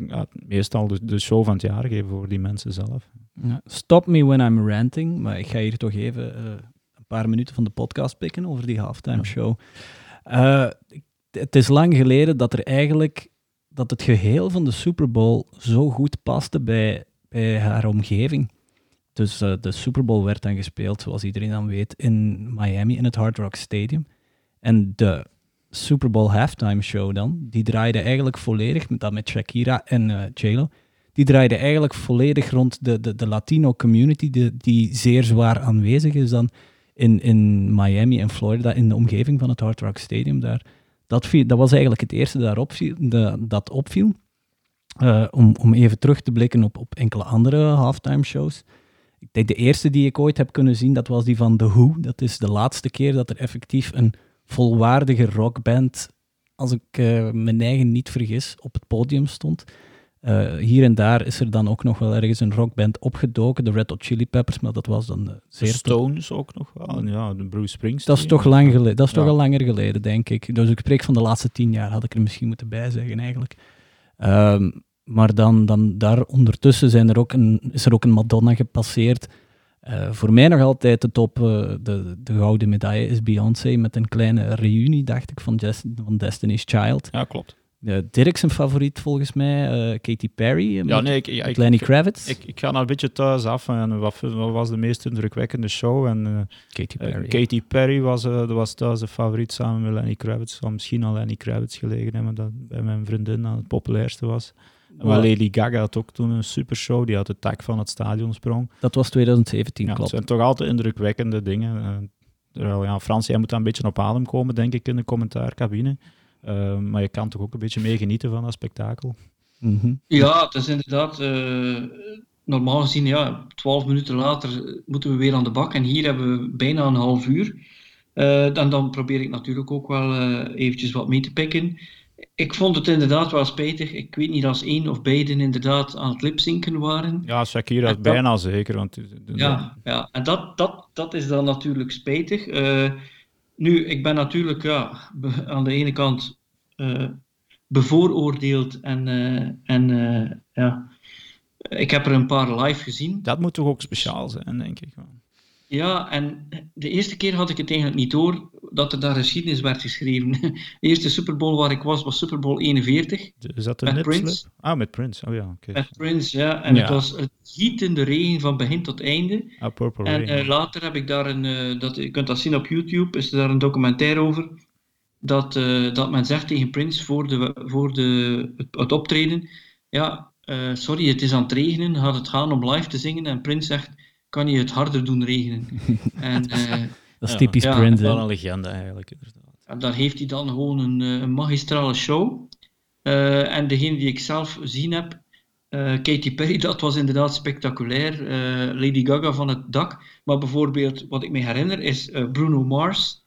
B: ja, meestal de, de show van het jaar geven voor die mensen zelf.
C: Ja, Stop me when I'm ranting, maar ik ga hier toch even eh, een paar minuten van de podcast pikken over die halftime show. Eh, het is lang geleden dat er eigenlijk dat het geheel van de Super Bowl zo goed paste bij, bij haar omgeving. Dus eh, de Super Bowl werd dan gespeeld, zoals iedereen dan weet, in Miami in het Hard Rock Stadium. En de Super Bowl halftime show dan, die draaide eigenlijk volledig, met, dat met Shakira en J-Lo, die draaide eigenlijk volledig rond de, de, de Latino community, die, zeer zwaar aanwezig is dan in, in Miami en Florida, in de omgeving van het Hard Rock Stadium daar. Dat, viel, dat was eigenlijk het eerste daarop de, dat opviel. Eh, om, om even terug te blikken op, op enkele andere halftime shows. Ik denk de eerste die ik ooit heb kunnen zien, dat was die van The Who. Dat is de laatste keer dat er effectief een volwaardige rockband, als ik eh, mijn eigen niet vergis, op het podium stond. Eh, hier en daar is er dan ook nog wel ergens een rockband opgedoken, de Red Hot Chili Peppers, maar dat was dan
B: De
C: zeer...
B: Stones ook nog wel. Ja, de Bruce Springsteen.
C: Dat is toch lang geleden. Dat is toch al langer geleden, denk ik. Dus ik spreek van de laatste tien jaar, had ik er misschien moeten bijzeggen eigenlijk. Ehm, maar dan, dan daar ondertussen zijn er ook een, is er ook een Madonna gepasseerd. Eh, voor mij nog altijd de top, eh, de, de gouden medaille is Beyoncé met een kleine reunie, dacht ik, van, van Destiny's Child.
B: Ja, klopt.
C: Uh, Dirk zijn favoriet volgens mij, eh, Katy Perry,
B: Ja, nee, ik, ja, ik,
C: Lenny Kravitz.
B: ik, ik ga nou een beetje thuis af. En wat, wat was de meest indrukwekkende show? En
C: Katy Perry.
B: Katy Perry was, dat was thuis de favoriet samen met Lenny Kravitz. Zou misschien al Lenny Kravitz gelegen hebben, dat bij mijn vriendin aan het populairste was. Maar Lady Gaga had ook toen een super show, die uit de tak van het stadion sprong.
C: Dat was 2017,
B: Ja, het
C: klopt.
B: zijn toch altijd indrukwekkende dingen. Eh, ja, Frans, jij moet daar een beetje op adem komen, denk ik, in de commentaarcabine. Eh, maar je kan toch ook een beetje meegenieten van dat spektakel.
C: Mhm.
A: Ja, het is inderdaad. eh, normaal gezien, ja, twaalf minuten later moeten we weer aan de bak. En hier hebben we bijna een half uur. Eh, dan, dan probeer ik natuurlijk ook wel eh, eventjes wat mee te pikken. Ik vond het inderdaad wel spijtig. Ik weet niet als één of beiden inderdaad aan het lipzinken waren.
B: Ja, Shakira
A: dat-
B: bijna zeker. Want,
A: Ja, ja. en dat, dat, dat is dan natuurlijk spijtig. Eh, nu, ik ben natuurlijk ja, aan de ene kant eh, bevooroordeeld en, eh, en ja, ik heb er een paar live gezien.
B: dat moet toch ook speciaal zijn, denk ik.
A: Ja, en de eerste keer had ik het eigenlijk niet door dat er daar geschiedenis werd geschreven. De eerste Super Bowl waar ik was, was Super Bowl 41
B: Is dat de
A: Met? Prince.
B: Ah, met Prince. Oh ja, oké.
A: met Prince, ja. En
B: Ja.
A: het was het gietende regen van begin tot einde.
B: Ah, Purple
A: En
B: Rain.
A: eh, later heb ik daar een, eh, dat, je kunt dat zien op YouTube, is er daar een documentaire over. Dat, eh, dat men zegt tegen Prince voor, de, voor de, het, het optreden: Ja, sorry, het is aan het regenen, gaat het gaan om live te zingen? En Prince zegt: Kan je het harder doen regenen? en eh,
C: Dat is typisch
A: Ja,
C: Prince.
B: Wel een legende eigenlijk, inderdaad.
A: en daar heeft hij dan gewoon een, eh, een magistrale show. Eh, en degene die ik zelf gezien heb, eh, Katy Perry, dat was inderdaad spectaculair. Eh, Lady Gaga van het dak. Maar bijvoorbeeld, wat ik me herinner, is eh, Bruno Mars.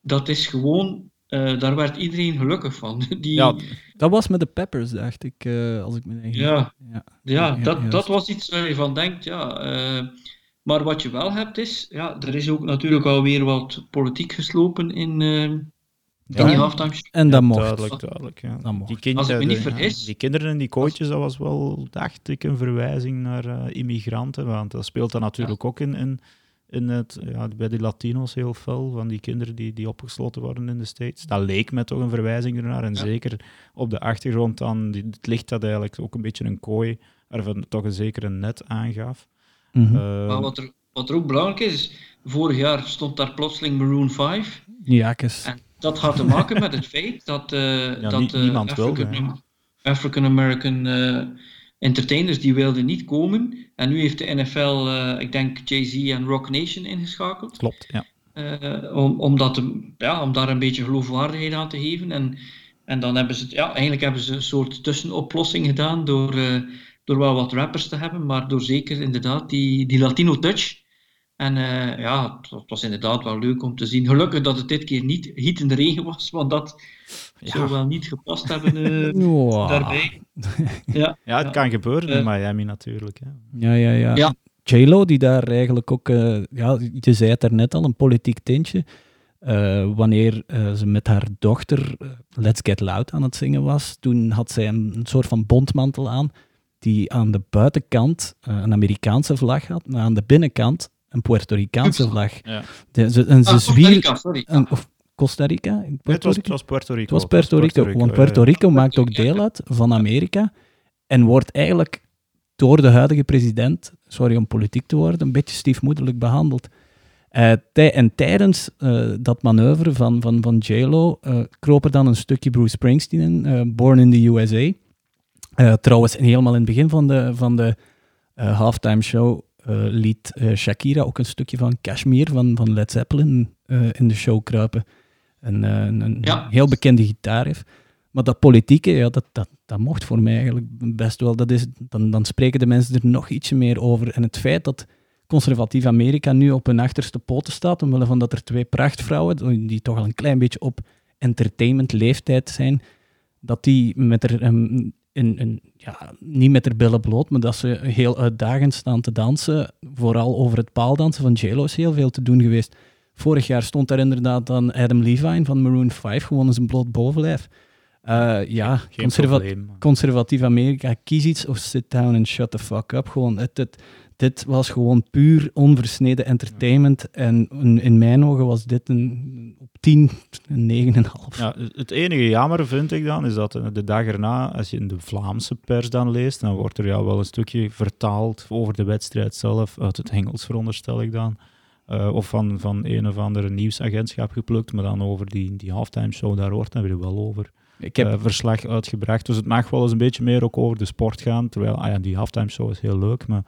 A: Dat is gewoon eh, daar werd iedereen gelukkig van. Die,
B: Ja,
C: Dat was met de Peppers, dacht ik, eh, als ik me niet
A: Ja.
C: ja.
A: Ja,
C: Ja,
A: dat, dat was iets waar je van denkt, ja. eh, maar wat je wel hebt is, ja, er is ook natuurlijk alweer wat politiek geslopen in, eh, in
C: Ja.
A: die halftime show.
C: En dat mocht.
B: Duidelijk, duidelijk. Ja.
C: Dat mocht.
B: Die kind-
A: Als ik me
B: eh,
A: niet
B: de- ja,
A: vergis-
B: die kinderen en die coaches, dat was wel, dacht ik, een verwijzing naar eh, immigranten. Want dat speelt dan natuurlijk ook in, in, in het, ja, bij de Latino's heel fel, van die kinderen die, die opgesloten worden in de States. Dat leek me toch een verwijzing ernaar. En
A: Ja.
B: zeker op de achtergrond dan, die, het licht dat eigenlijk ook een beetje een kooi, waarvan toch een zeker een net aangaf.
C: Mhm.
B: Eh,
A: Maar wat er, wat er ook belangrijk is, is, vorig jaar stond daar plotseling Maroon 5.
C: Ja, kes.
A: En dat had te maken met het feit dat, eh dat eh,
B: wilde,
A: African- African-American eh, entertainers die wilden niet komen. En nu heeft de NFL, eh, ik denk Jay-Z en Rock Nation ingeschakeld.
B: Klopt, ja.
A: eh, om, om, dat te- ja, om daar een beetje geloofwaardigheid aan te geven. En, en dan hebben ze, ja, eigenlijk hebben ze een soort tussenoplossing gedaan door, eh, door wel wat rappers te hebben, maar door zeker inderdaad die, die Latino touch. En eh, ja, het, het was inderdaad wel leuk om te zien. Gelukkig dat het dit keer niet heat in de regen was, want dat zou wel niet gepast hebben eh, daarbij. Ja,
B: Ja, het
A: Ja.
B: kan gebeuren in
A: Eh.
B: Miami natuurlijk. Ja.
C: Ja, ja, ja.
A: Ja.
C: J-Lo, die daar eigenlijk ook, eh, ja, je zei het daarnet al, een politiek tintje. Eh, wanneer eh, ze met haar dochter Let's Get Loud aan het zingen was, toen had zij een, een soort van bondmantel aan, die aan de buitenkant eh, een Amerikaanse vlag had, maar aan de binnenkant een Puerto Ricaanse vlag.
B: Ja.
C: De, ze, en ze
A: Ah, Costa
C: zwier...
A: Rica, sorry.
C: een- of Costa Rica? In
B: Nee, het,
C: Puerto Rico?
B: het was Puerto Rico.
C: Het was Puerto Rico, want Puerto
B: ja.
C: Rico maakt ook deel uit van Amerika en wordt eigenlijk door de huidige president, sorry om politiek te worden, een beetje stiefmoederlijk behandeld. Eh, tij- en tijdens eh, dat manoeuvre van, van, van J-Lo eh, kroop er dan een stukje Bruce Springsteen in, eh, Born in the USA. Eh, trouwens, helemaal in het begin van de, van de eh, halftime show eh, liet Shakira ook een stukje van Kashmir van, van Led Zeppelin in de show kruipen. Eh, een,
A: Ja.
C: heel bekende gitaarriff. Maar dat politieke, ja, dat, dat, dat mocht voor mij eigenlijk best wel. Dat is, dan, dan spreken de mensen er nog ietsje meer over. En het feit dat conservatief Amerika nu op hun achterste poten staat, omwille van dat er twee prachtvrouwen, die toch al een klein beetje op entertainment leeftijd zijn, dat die met er, ehm, in, in, ja, niet met haar billen bloot, maar dat ze heel uitdagend staan te dansen. Vooral over het paaldansen van J-Lo is heel veel te doen geweest. Vorig jaar stond daar inderdaad dan Adam Levine van Maroon 5, gewoon zijn bloot bovenlijf. Eh, ja,
B: Geen
C: conserva-
B: probleem.
C: conservatief Amerika, kies iets of sit down and shut the fuck up. Gewoon, het, het, dit was gewoon puur onversneden entertainment. En in, in mijn ogen was dit een op 10, een 9,5.
B: Ja, het enige jammer vind ik dan, is dat eh, de dag erna, als je in de Vlaamse pers dan leest, dan wordt er ja wel een stukje vertaald over de wedstrijd zelf, uit het Engels veronderstel ik dan. Eh, of van, van een of andere nieuwsagentschap geplukt, maar dan over die, die halftime show, daar hoort dan weer wel over.
C: Ik heb,
B: eh, verslag uitgebracht. Dus het mag wel eens een beetje meer ook over de sport gaan. Terwijl, ah ja, die halftime show is heel leuk, maar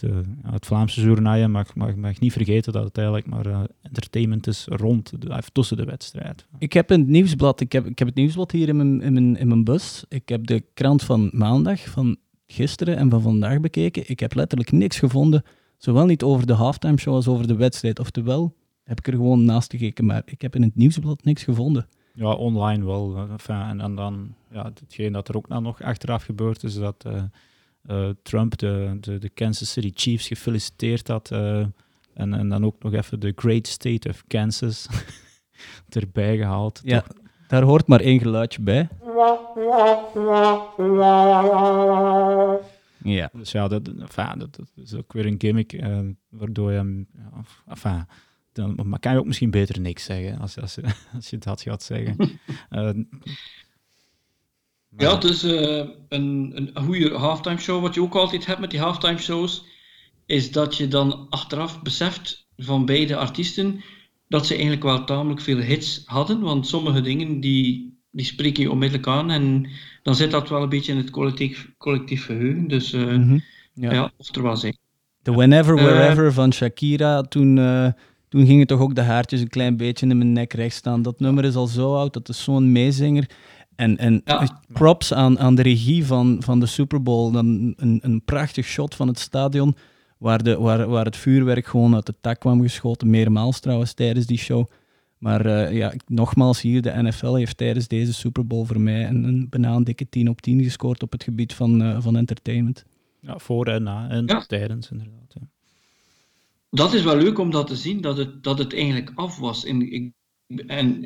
B: het, eh, het Vlaamse journaal mag, mag, mag niet vergeten dat het eigenlijk maar eh, entertainment is rond, de, of tussen de wedstrijd.
C: ik heb in het nieuwsblad, ik heb, ik heb het nieuwsblad hier in mijn, in, mijn, in mijn bus. Ik heb de krant van maandag, van gisteren en van vandaag bekeken. Ik heb letterlijk niks gevonden, zowel niet over de halftime show als over de wedstrijd. Oftewel, heb ik er gewoon naast gekeken, maar ik heb in het nieuwsblad niks gevonden.
B: Ja, online wel. eh, Enfin, en, en dan, ja, hetgeen dat er ook nou nog achteraf gebeurd is, dat eh, eh, Trump de, de, de Kansas City Chiefs gefeliciteerd had. eh, en, en dan ook nog even de Great State of Kansas erbij gehaald.
C: Ja,
B: Toch-
C: daar hoort maar één geluidje bij. Ja.
B: Dus ja, dat, enfin, dat, dat is ook weer een gimmick, eh, waardoor je hem... Ja, of- enfin, dan, maar kan je ook misschien beter niks zeggen, als, als, je, als je dat gaat zeggen. Eh, maar-
A: Ja, het is eh, een, een goede halftime show. Wat je ook altijd hebt met die halftime shows, is dat je dan achteraf beseft van beide artiesten dat ze eigenlijk wel tamelijk veel hits hadden. Want sommige dingen die, die spreken je onmiddellijk aan en dan zit dat wel een beetje in het collectief, collectief geheugen. Dus eh,
C: Mhm.
A: ja.
C: ja.
A: of er wel zijn.
C: De Whenever,
A: Eh,
C: Wherever van Shakira, toen, toen gingen toch ook de haartjes een klein beetje in mijn nek recht staan. Dat nummer is al zo oud, dat is zo'n meezinger. En, en
A: Ja.
C: props aan, aan de regie van, van de Super Bowl. Dan een, een prachtig shot van het stadion, waar, de, waar, waar het vuurwerk gewoon uit de tak kwam geschoten. Meermaals trouwens tijdens die show. Maar uh, ja, nogmaals hier, de NFL heeft tijdens deze Super Bowl voor mij een, een bijna een dikke 10 op 10 gescoord op het gebied van, uh, van entertainment.
B: Ja, voor en na en ja. tijdens inderdaad. Ja.
A: Dat is wel leuk om dat te zien, dat het, dat het eigenlijk af was. En, ik, en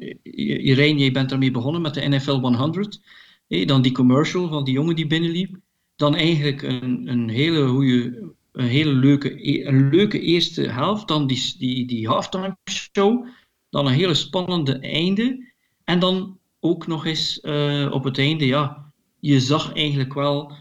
A: Irene, jij bent daarmee begonnen met de NFL 100. Hey, dan die commercial van die jongen die binnenliep. Dan eigenlijk een, een hele goede een hele leuke, e-, een leuke eerste helft. Dan die, die, die halftime show. Dan een hele spannende einde. En dan ook nog eens uh, op het einde, ja, je zag eigenlijk wel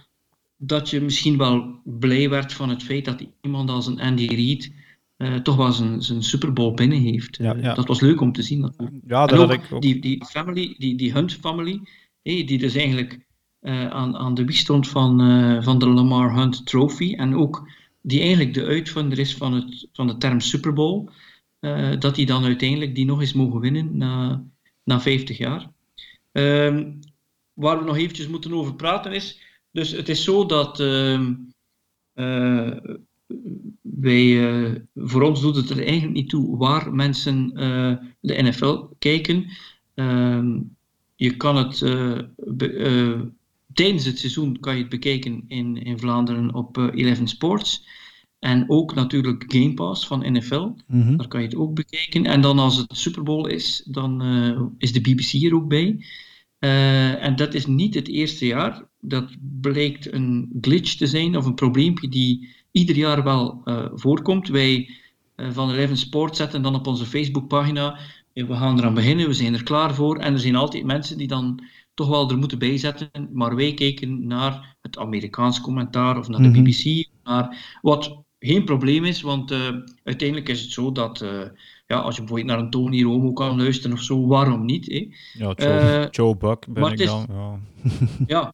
A: dat je misschien wel blij werd van het feit dat iemand als een Andy Reid uh, toch wel zijn, zijn Super Bowl binnen heeft. Ja, ja. Dat was leuk om te zien. Ja, dat had ik ook. Die, die family, die, die Hunt family, hey, die dus eigenlijk uh, aan, aan de wieg stond van, uh, van de Lamar Hunt Trophy en ook die eigenlijk de uitvinder is van, het, van de term Super Bowl, dat die dan uiteindelijk die nog eens mogen winnen na, na 50 jaar. Ehm, waar we nog eventjes moeten over praten is, dus het is zo dat ehm, wij, uh, voor ons doet het er eigenlijk niet toe waar mensen uh, de NFL kijken. Uh, je kan het uh, tijdens het seizoen kan je het bekijken in, in Vlaanderen op Eleven Sports. En ook natuurlijk Game Pass van NFL. Mm Daar kan je het ook bekijken. En dan als het Super Bowl is, dan is de BBC er ook bij. en dat is niet het eerste jaar. Dat blijkt een glitch te zijn of een probleempje die ieder jaar wel uh, voorkomt. Wij uh, van Eleven Sport zetten dan op onze Facebookpagina. We gaan eraan beginnen, we zijn er klaar voor. En er zijn altijd mensen die dan toch wel er moeten bijzetten. Maar wij kijken naar het Amerikaans commentaar of naar de mhm. BBC. Naar wat geen probleem is, want uh, uiteindelijk is het zo dat ja, als je bijvoorbeeld naar een Tony Romo kan luisteren of zo, waarom niet? Hè?
B: Ja, Joe, Joe Buck ben ik dan. Ja,
A: ja,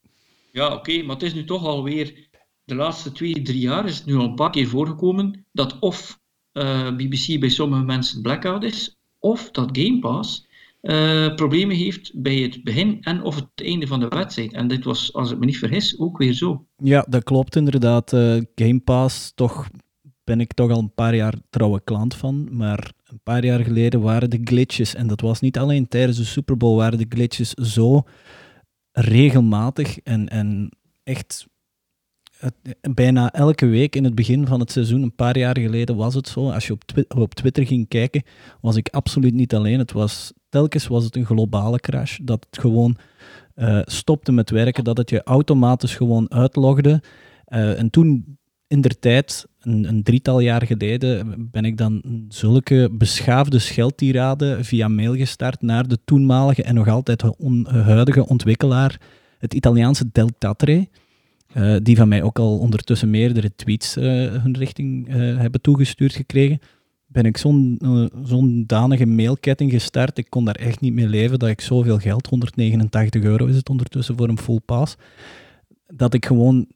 A: ja oké, maar het is nu toch alweer de laatste twee, drie jaar is het nu al een paar keer voorgekomen dat of eh, BBC bij sommige mensen blackout is, of dat Game Pass uh, problemen heeft bij het begin en of het einde van de wedstrijd. En dit was, als ik me niet vergis, ook weer zo.
C: Ja, dat klopt inderdaad. Uh, Game Pass, toch ben ik toch al een paar jaar trouwe klant van, maar een paar jaar geleden waren de glitches, en dat was niet alleen tijdens de Super Bowl, waren de glitches zo regelmatig en, en echt bijna elke week in het begin van het seizoen, een paar jaar geleden was het zo. Als je op, op Twitter ging kijken, was ik absoluut niet alleen. Het was, telkens was het een globale crash. Dat het gewoon uh, stopte met werken, dat het je automatisch gewoon uitlogde. Uh, en toen, in der tijd, een, een, drietal jaar geleden, ben ik dan zulke beschaafde scheldtirade via mail gestart naar de toenmalige en nog altijd huidige ontwikkelaar, het Italiaanse Deltatre. Uh, die van mij ook al ondertussen meerdere tweets uh, hun richting uh, hebben toegestuurd gekregen, ben ik zo'n zo'n danige mailketting gestart. Ik kon daar echt niet mee leven dat ik zoveel geld, 189 euro is het ondertussen voor een full pass, dat ik gewoon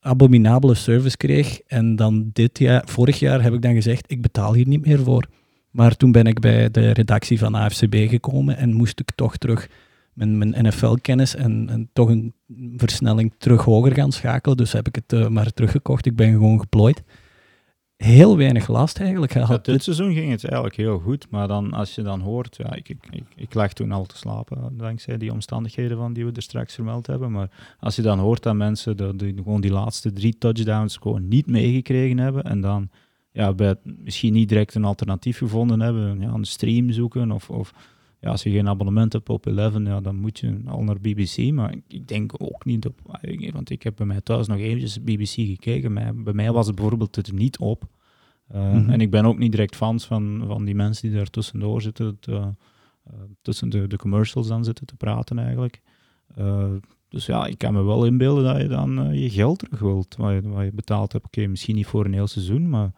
C: abominabele service kreeg. En dan dit jaar, vorig jaar heb ik dan gezegd, ik betaal hier niet meer voor. Maar toen ben ik bij de redactie van AFCB gekomen en moest ik toch terug mijn, mijn NFL-kennis en, en, toch een versnelling terug hoger gaan schakelen. Dus heb ik het uh, maar teruggekocht. Ik ben gewoon geplooid. Heel weinig last eigenlijk gehad.
B: dit seizoen ging het eigenlijk heel goed, maar dan als je dan hoort, ja, ik, ik, ik, ik lag toen al te slapen dankzij die omstandigheden van die we er straks vermeld hebben, maar als je dan hoort dat mensen de, de, gewoon die laatste drie touchdowns gewoon niet meegekregen hebben en dan ja, bij, misschien niet direct een alternatief gevonden hebben, ja, een stream zoeken of, of ja, als je geen abonnement hebt op Eleven, ja, dan moet je al naar BBC. Maar ik denk ook niet op, want ik heb bij mij thuis nog eventjes BBC gekeken. Maar bij mij was het bijvoorbeeld het niet op. Uh, En ik ben ook niet direct fans van, van die mensen die daar tussendoor zitten, te, uh, tussen de, de commercials dan zitten te praten eigenlijk. Uh, dus ja, ik kan me wel inbeelden dat je dan je geld terug wilt, wat je, wat je betaald hebt. Oké, misschien niet voor een heel seizoen, maar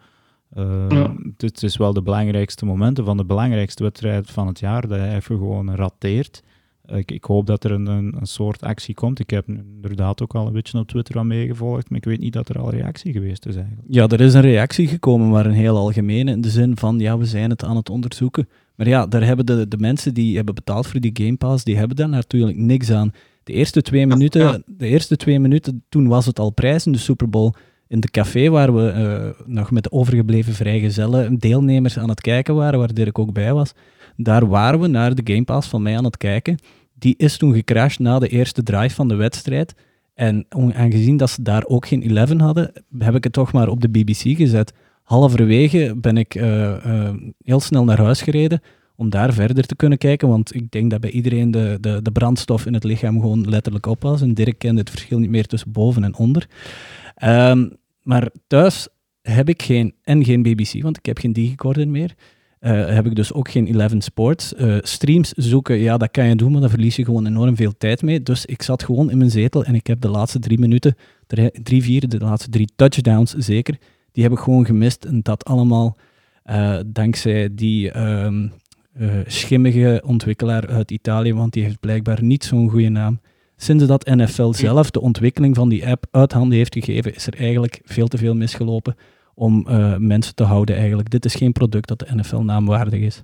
B: uh, Het is wel de belangrijkste momenten van de belangrijkste wedstrijd van het jaar, dat hij even gewoon rateert. Ik, ik, hoop dat er een, een, soort actie komt. Ik heb inderdaad ook al een beetje op Twitter aan meegevolgd, maar ik weet niet dat er al reactie geweest is eigenlijk.
C: Ja, er is een reactie gekomen, maar een heel algemene, in de zin van, ja, we zijn het aan het onderzoeken. Maar ja, daar hebben de, de mensen die hebben betaald voor die Game Pass, die hebben daar natuurlijk niks aan. De eerste twee minuten, de eerste twee minuten, toen was het al prijs in de Super Bowl. In de café waar we uh, nog met de overgebleven vrijgezellen deelnemers aan het kijken waren, waar Dirk ook bij was, daar waren we naar de Game Pass van mij aan het kijken. Die is toen gecrashed na de eerste drive van de wedstrijd. En aangezien dat ze daar ook geen 11 hadden, heb ik het toch maar op de BBC gezet. Halverwege ben ik uh, uh, heel snel naar huis gereden om daar verder te kunnen kijken, want ik denk dat bij iedereen de, de, de brandstof in het lichaam gewoon letterlijk op was. En Dirk kende het verschil niet meer tussen boven en onder. Um, maar thuis heb ik geen, en geen BBC, want ik heb geen digicorder meer. Uh, heb ik dus ook geen 11 Sports. Uh, streams zoeken, ja, dat kan je doen, maar dan verlies je gewoon enorm veel tijd mee. Dus ik zat gewoon in mijn zetel en ik heb de laatste drie minuten, drie, vier, de laatste drie touchdowns zeker, die heb ik gewoon gemist. En dat allemaal uh, dankzij die um, schimmige ontwikkelaar uit Italië, want die heeft blijkbaar niet zo'n goede naam. Sinds dat NFL zelf de ontwikkeling van die app uit handen heeft gegeven, is er eigenlijk veel te veel misgelopen om uh, mensen te houden eigenlijk. Dit is geen product dat de NFL naamwaardig is.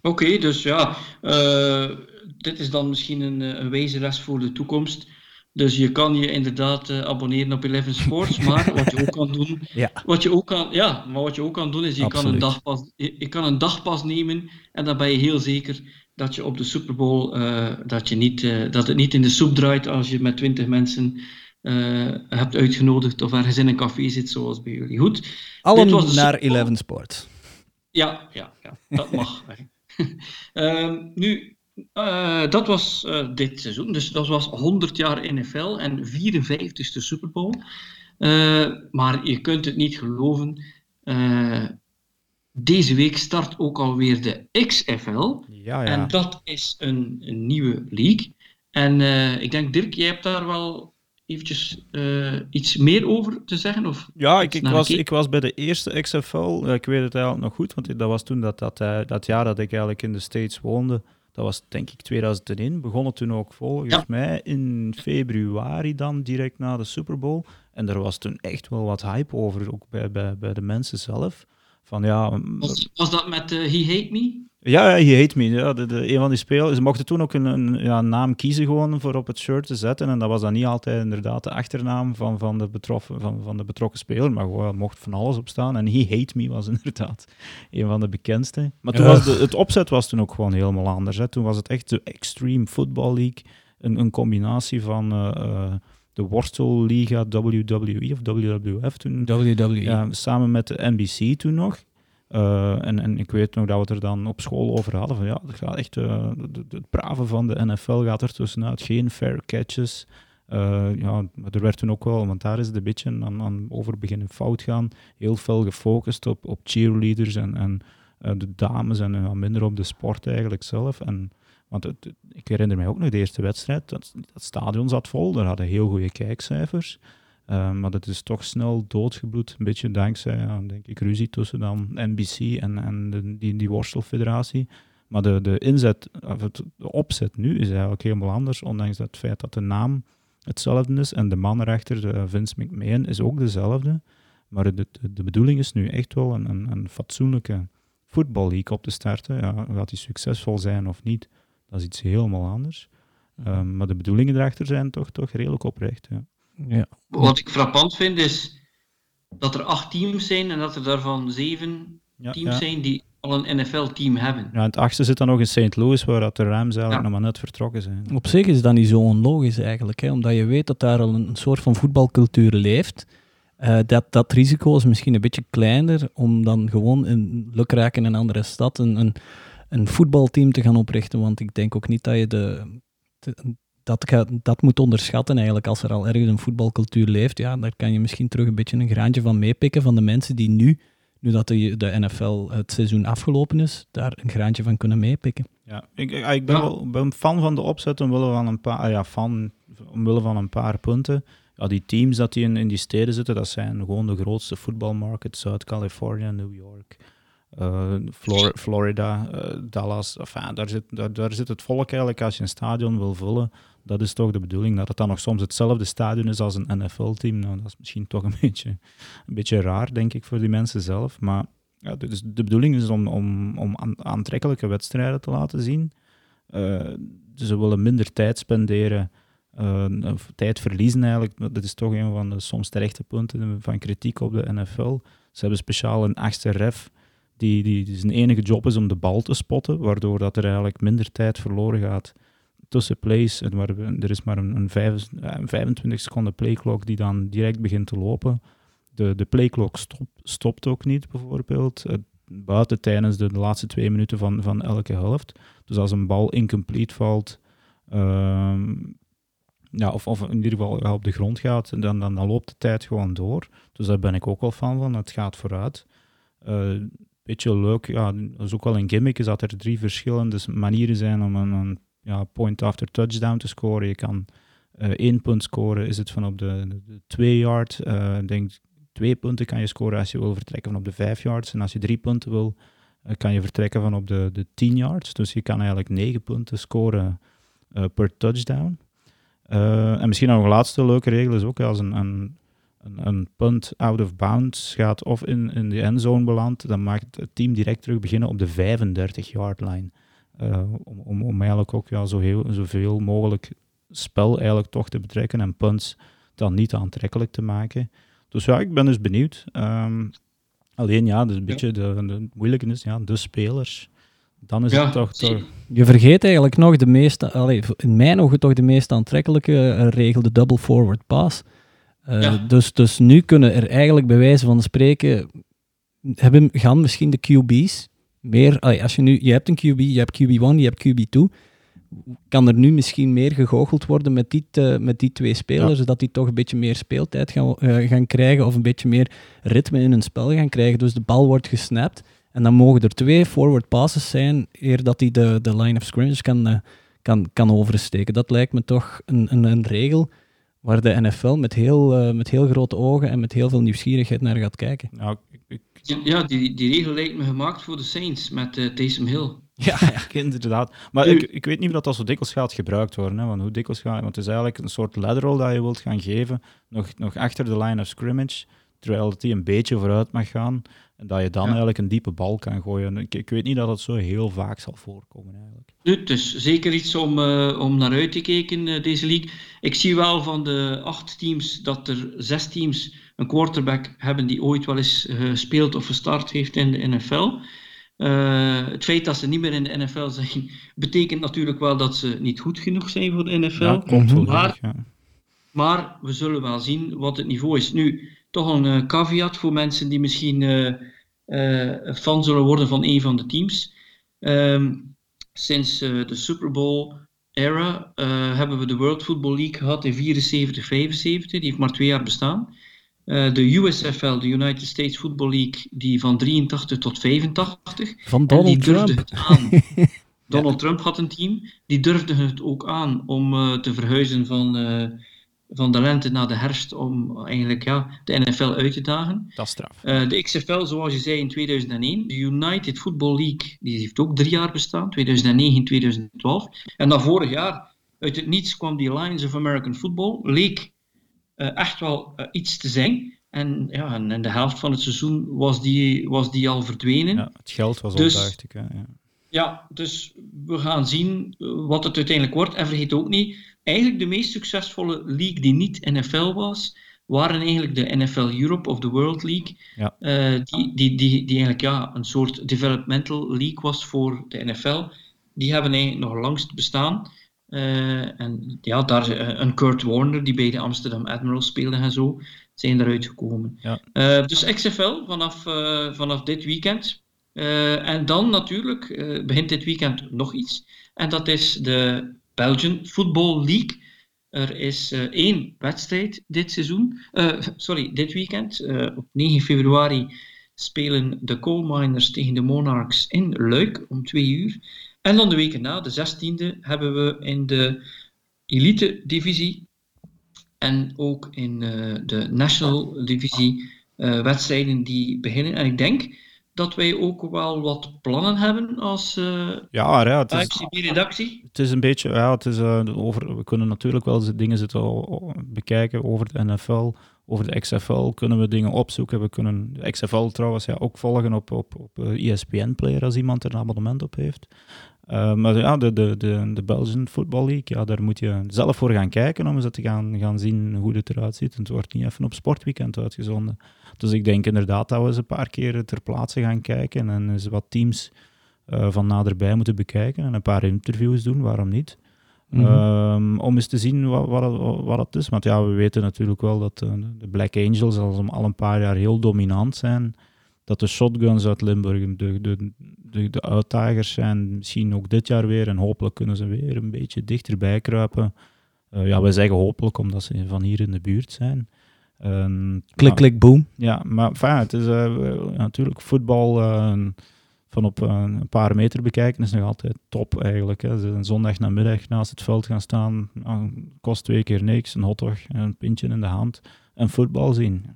A: Oké, okay, dus ja, uh, dit is dan misschien een, een wijze les voor de toekomst. Dus je kan je inderdaad uh, abonneren op Eleven Sports, maar wat je ook kan doen,
C: ja.
A: wat je ook kan, ja, maar wat je ook kan doen is je kan een dagpas, je, je, kan een dagpas nemen en dan ben je heel zeker dat je op de Super Bowl uh, dat, je niet, uh, dat het niet in de soep draait als je met twintig mensen uh, hebt uitgenodigd of ergens in een café zit zoals bij jullie. Goed.
C: Allen was naar Eleven Sports.
A: Ja, ja, ja dat mag. Ehm, nu, dat was dit seizoen. Dus dat was 100 jaar NFL en 54ste Super Bowl. maar je kunt het niet geloven. Deze week start ook alweer de XFL.
B: Ja, ja.
A: En dat is een, een nieuwe league. En uh, ik denk, Dirk, jij hebt daar wel eventjes uh, iets meer over te zeggen? Of
B: ja, ik, ik was, ik was bij de eerste XFL. Ik weet het eigenlijk nog goed, want dat was toen dat, dat, uh, dat jaar dat ik eigenlijk in de States woonde. Dat was denk ik 2001. Begonnen toen ook volgens ja. mij in februari dan direct na de Super Bowl. En er was toen echt wel wat hype over, ook bij, bij, bij de mensen zelf. Van, ja,
A: was, was dat met uh, He Hate Me?
B: Ja, ja, He Hate Me. Ja, de, de, een van die spelers. Ze mochten toen ook een, een ja, naam kiezen gewoon voor op het shirt te zetten. En dat was dan niet altijd inderdaad de achternaam van, van, de, betroffen, van, van de betrokken speler. Maar gewoon mocht van alles op staan. En He Hate Me was inderdaad een van de bekendste. Maar toen was de, het opzet was toen ook gewoon helemaal anders. Hè. Toen was het echt de Extreme Football League. Een, een combinatie van... Uh, uh, de Worstelliga WWE of WWF toen.
C: WWE.
B: Ja, samen met de NBC toen nog. Uh, en, en ik weet nog dat we het er dan op school over hadden. Van ja, het gaat echt, uh, het brave van de NFL gaat er tussenuit. Geen fair catches. Uh, ja, er werd toen ook wel, want daar is het een beetje aan, aan over beginnen fout gaan. Heel veel gefocust op, op cheerleaders en, en de dames en minder op de sport eigenlijk zelf. En, want ik herinner mij ook nog de eerste wedstrijd, dat, dat stadion zat vol, daar hadden heel goede kijkcijfers. Uh, maar dat is toch snel doodgebloed, een beetje dankzij, denk ik, ruzie tussen dan NBC en, en die, die worstelfederatie. Maar de, de inzet, of het, de opzet nu is eigenlijk helemaal anders, ondanks het feit dat de naam hetzelfde is en de man erachter, de Vince McMahon, is ook dezelfde. Maar de, de, de bedoeling is nu echt wel een, een, een fatsoenlijke voetballeague op te starten. Ja, gaat die succesvol zijn of niet, dat is iets helemaal anders. Um, maar de bedoelingen erachter zijn toch, toch redelijk oprecht. Ja.
C: Ja.
A: Wat ik frappant vind is dat er acht teams zijn en dat er daarvan zeven ja, teams ja. zijn die al een NFL-team hebben.
B: Ja, het achtste zit dan nog in St. Louis, waar dat de Rams eigenlijk nog maar net vertrokken zijn.
C: Op zich is dat niet zo onlogisch eigenlijk, hè, omdat je weet dat daar al een soort van voetbalcultuur leeft. Uh, dat, dat risico is misschien een beetje kleiner om dan gewoon in Lukraak in een andere stad een, een, een voetbalteam te gaan oprichten. Want ik denk ook niet dat je de, de dat, dat moet onderschatten eigenlijk. Als er al ergens een voetbalcultuur leeft, ja, daar kan je misschien terug een beetje een graantje van meepikken van de mensen die nu, nu dat de, de NFL het seizoen afgelopen is, daar een graantje van kunnen meepikken.
B: Ja, ik, ik ben wel ben fan van de opzet omwille van een paar, ja, fan, omwille van een paar punten. Ja, die teams dat die in, in die steden zitten, dat zijn gewoon de grootste voetbalmarkets, Zuid-Californië, New York. Flor Florida, uh, Dallas, daar, zit, daar, zit het volk eigenlijk als je een stadion wil vullen dat is toch de bedoeling. Dat het dan nog soms hetzelfde stadion is als een NFL-team. Nou, dat is misschien toch een beetje, een beetje raar, denk ik, voor die mensen zelf. Maar ja, dus de bedoeling is om, om, om aantrekkelijke wedstrijden te laten zien. Uh, ze willen minder tijd spenderen tijd verliezen eigenlijk. Dat is toch een van de soms terechte punten van kritiek op de NFL. Ze hebben speciaal een achtste ref die, die, zijn enige job is om de bal te spotten, waardoor dat er eigenlijk minder tijd verloren gaat tussen plays. En waar er is maar een, een, 5, een 25 seconden playclock die dan direct begint te lopen. De, de playclock stop, stopt ook niet, bijvoorbeeld. buiten tijdens de, laatste twee minuten van, van elke helft. Dus als een bal incomplete valt, ehm, ja, of, of in ieder geval op de grond gaat, dan, dan, dan, loopt de tijd gewoon door. Dus daar ben ik ook wel fan van. Het gaat vooruit. Uh, beetje leuk, ja, dat is ook wel een gimmick, is dat er drie verschillende manieren zijn om een, ja, point after touchdown te scoren. Je kan uh, één punt scoren, is het van op de, de, twee yard. Uh, denk twee punten kan je scoren als je wil vertrekken van op de vijf yards. En als je drie punten wil, kan je vertrekken van op de, de tien yards. Dus je kan eigenlijk negen punten scoren per touchdown. En misschien nog een laatste leuke regel is ook als een, een, een, punt out of bounds gaat of in, in de endzone belandt, dan mag het team direct terug beginnen op de 35-yard line. Uh, om, om, om eigenlijk ook ja, zo heel, zoveel mogelijk spel eigenlijk toch te betrekken en punts dan niet aantrekkelijk te maken. Dus ja, ik ben dus benieuwd. Um, alleen ja, dus een beetje de, de moeilijke is, ja, de spelers dan is het toch, toch...
C: Je vergeet eigenlijk nog de meest, allez, in mijn ogen toch de meest aantrekkelijke eh, regel, de double forward pass. Uh, dus, dus nu kunnen er eigenlijk bij wijze van spreken, hebben, gaan misschien de QB's meer, als je nu, je hebt een QB, je hebt QB1, je hebt QB2, kan er nu misschien meer gegoocheld worden met die, te, met die twee spelers, zodat die toch een beetje meer speeltijd gaan, uh, gaan krijgen of een beetje meer ritme in hun spel gaan krijgen. Dus de bal wordt gesnapt en dan mogen er twee forward passes zijn, eer dat hij de, de line of scrimmage kan, uh, kan, kan oversteken. Dat lijkt me toch een, een, een regel waar de NFL met heel, uh, met heel grote ogen en met heel veel nieuwsgierigheid naar gaat kijken.
A: Nou, ik, Ja, die, die regel lijkt me gemaakt voor de Saints met uh, Taysom Hill.
B: Ja, ja inderdaad. Maar ik, ik weet niet of dat zo dikwijls gaat gebruikt worden. Hè, want hoe dikwijls gaat... Want het is eigenlijk een soort lateral dat je wilt gaan geven, nog, nog achter de line of scrimmage, terwijl die een beetje vooruit mag gaan. En dat je dan eigenlijk een diepe bal kan gooien. Ik, ik, weet niet dat dat zo heel vaak zal voorkomen eigenlijk.
A: Nu, het is zeker iets om, uh, om naar uit te kijken, uh, deze league. Ik zie wel van de acht teams dat er zes teams een quarterback hebben die ooit wel eens gespeeld of gestart heeft in de NFL. Uh, eh, het feit dat ze niet meer in de NFL zijn, betekent natuurlijk wel dat ze niet goed genoeg zijn voor de NFL. Ja,
B: komt wel maar, ja.
A: maar we zullen wel zien wat het niveau is. Nu, toch een uh, caveat voor mensen die misschien uh, fan zullen worden van een van de teams. Um, sinds de Super Bowl era hebben we de World Football League gehad in 74, 75. Die heeft maar twee jaar bestaan. de USFL, de United States Football League, die van 83 tot 85.
C: Van Donald Trump.
A: Aan. Donald Trump had een team. Die durfde het ook aan om te verhuizen van van de lente naar de herfst om eigenlijk ja, de NFL uit te dagen.
B: Dat is straf.
A: Uh, de XFL, zoals je zei, in 2001. De United Football League, die heeft ook drie jaar bestaan, 2009, 2012. En dan vorig jaar, uit het niets kwam die Lions of American Football, leek uh, echt wel uh, iets te zijn. En, ja, en in de helft van het seizoen was die, was die al verdwenen.
B: Ja, het geld was dus, al duidelijk. Ja.
A: ja, dus we gaan zien wat het uiteindelijk wordt. En vergeet ook niet, eigenlijk de meest succesvolle league die niet NFL was, waren eigenlijk de NFL Europe of de World League.
B: Ja.
A: Uh, die, die, die, die eigenlijk ja, een soort developmental league was voor de NFL. Die hebben eigenlijk nog langst bestaan. Uh, en ja, daar uh, een Kurt Warner die bij de Amsterdam Admirals speelde en zo, zijn eruit gekomen.
B: Ja.
A: dus XFL vanaf, vanaf dit weekend. en dan natuurlijk begint dit weekend nog iets. En dat is de Belgian Football League. Er is uh, één wedstrijd dit seizoen, uh, sorry, dit weekend. Uh, op 9 februari spelen de Coal Miners tegen de Monarchs in Luik om 2 uur. En dan de weken na, de 16e, hebben we in de Elite Divisie en ook in de National Divisie wedstrijden die beginnen. En ik denk dat wij ook wel wat plannen hebben als uh,
B: ja, ja, het
A: is, redactie
B: Het is een beetje, ja, het is, uh, over, we kunnen natuurlijk wel dingen zitten bekijken over de NFL, over de XFL kunnen we dingen opzoeken. We kunnen de XFL trouwens ja, ook volgen op, op, op ESPN-player als iemand er een abonnement op heeft. Uh, maar ja, de, de, de, de Belgian Football League, ja, daar moet je zelf voor gaan kijken om eens te gaan, gaan zien hoe het eruit ziet. Het wordt niet even op sportweekend uitgezonden. Dus ik denk inderdaad dat we eens een paar keer ter plaatse gaan kijken en eens wat teams uh, van naderbij moeten bekijken en een paar interviews doen, waarom niet? Mm -hmm. om eens te zien wat, wat, wat het is. Want ja, we weten natuurlijk wel dat uh, de Black Angels al, al een paar jaar heel dominant zijn dat de shotguns uit Limburg de, de, de, de uitdagers zijn. Misschien ook dit jaar weer. En hopelijk kunnen ze weer een beetje dichterbij kruipen. Uh, ja, wij zeggen hopelijk omdat ze van hier in de buurt zijn.
C: Uh, klik, klik, boom.
B: Ja, maar enfin, het is uh, natuurlijk voetbal uh, van op een paar meter bekijken is nog altijd top eigenlijk. Hè. Een zondag namiddag naast het veld gaan staan, kost twee keer niks, een hotdog en een pintje in de hand en voetbal zien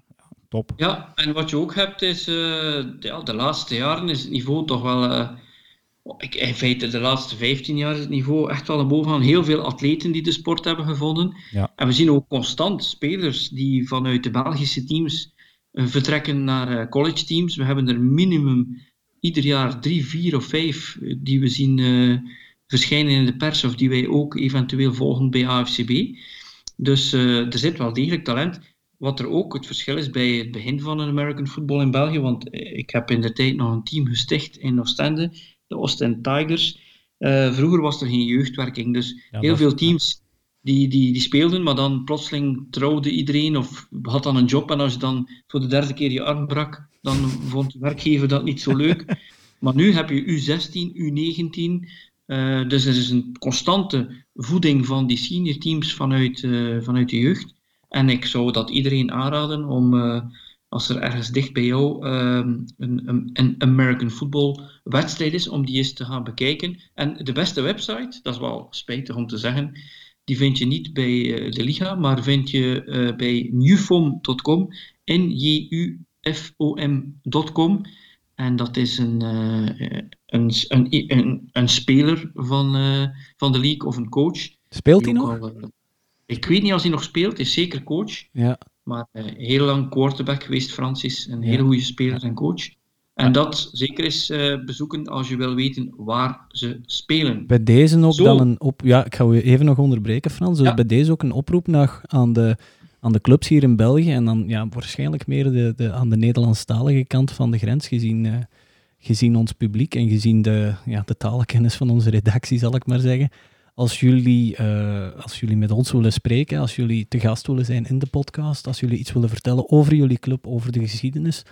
B: top.
A: Ja, en wat je ook hebt is, uh, ja, de laatste jaren is het niveau toch wel, uh, ik, in feite de laatste 15 jaar is het niveau echt wel bovenaan. Heel veel atleten die de sport hebben gevonden. Ja. En we zien ook constant spelers die vanuit de Belgische teams uh, vertrekken naar college teams. We hebben er minimum ieder jaar drie, vier of vijf die we zien verschijnen in de pers of die wij ook eventueel volgen bij AFCB. Dus er zit wel degelijk talent. Wat er ook het verschil is bij het begin van een American football in België, want eh, ik heb in de tijd nog een team gesticht in Oostende, de Oostende Tigers. Uh, vroeger was er geen jeugdwerking, dus heel veel teams die, die, die speelden, maar dan plotseling trouwde iedereen of had dan een job en als je dan voor de derde keer je arm brak, dan vond de werkgever dat niet zo leuk. maar nu heb je U16, U19, uh, dus er is een constante voeding van die senior teams vanuit, uh, vanuit de jeugd. En ik zou dat iedereen aanraden om, als er ergens dicht bij jou uh, een, een, American football wedstrijd is, om die eens te gaan bekijken. En de beste website, dat is wel spijtig om te zeggen, die vind je niet bij uh, de Liga, maar vind je uh, bij newfom.com, n-j-u-f-o-m.com. En dat is een, een, een, een, een speler van, van de league of een coach.
C: Speelt hij nog? Al,
A: ik weet niet als hij nog speelt, is zeker coach. Ja. Maar uh, heel lang quarterback geweest, Francis. Een hele goede speler en coach. En dat zeker eens uh, bezoeken als je wil weten waar ze spelen.
C: Bij deze ook dan een op. Ja, ik ga je even nog onderbreken, Frans. Dus ja. bij deze ook een oproep naar, aan, de, aan de clubs hier in België. En dan ja, waarschijnlijk meer de, de, aan de Nederlandstalige kant van de grens, gezien, uh, gezien ons publiek en gezien de, ja, de talenkennis van onze redactie, zal ik maar zeggen als jullie, uh, als jullie met ons willen spreken, als jullie te gast willen zijn in de podcast, als jullie iets willen vertellen over jullie club, over de geschiedenis,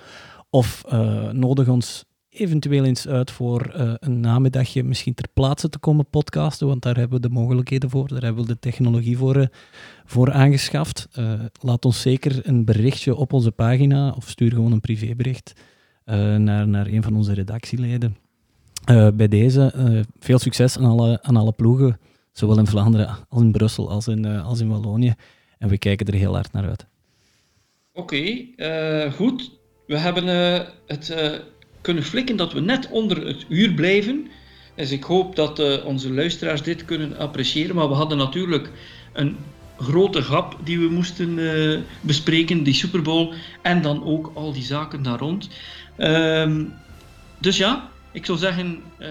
C: of uh, nodig ons eventueel eens uit voor uh, een namiddagje misschien ter plaatse te komen podcasten, want daar hebben we de mogelijkheden voor, daar hebben we de technologie voor, voor aangeschaft. laat ons zeker een berichtje op onze pagina of stuur gewoon een privébericht naar, naar een van onze redactieleden. bij deze veel succes aan alle, aan alle ploegen Zowel in Vlaanderen als in Brussel als in, uh, als in Wallonië. En we kijken er heel hard naar uit.
A: Oké, eh, goed. We hebben uh, het kunnen flikken dat we net onder het uur blijven. Dus ik hoop dat onze luisteraars dit kunnen appreciëren. Maar we hadden natuurlijk een grote grap die we moesten bespreken, die Super Bowl. En dan ook al die zaken daar rond. Ehm, dus ja, ik zou zeggen, uh,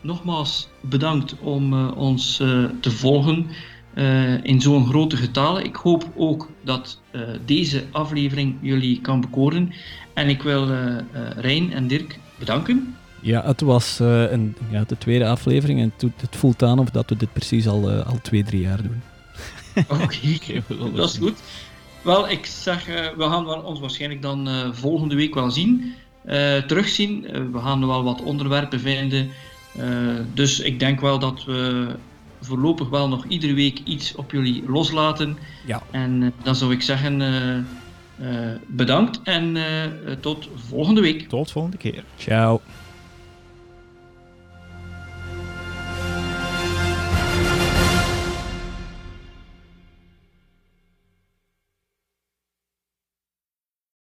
A: nogmaals bedankt om uh, ons uh, te volgen in zo'n grote getale. Ik hoop ook dat deze aflevering jullie kan bekoren. En ik wil Rijn en Dirk bedanken.
C: Ja, het was een, ja, de tweede aflevering en het, het voelt aan of dat we dit precies al, al twee, drie jaar doen.
A: Oké, okay, dat is goed. Wel, ik zeg, we gaan ons waarschijnlijk dan volgende week wel zien. Uh, terugzien. Uh, we gaan wel wat onderwerpen vinden. Uh, dus ik denk wel dat we voorlopig wel nog iedere week iets op jullie loslaten. Ja. En dan zou ik zeggen bedankt en tot volgende week.
B: Tot volgende keer.
C: Ciao.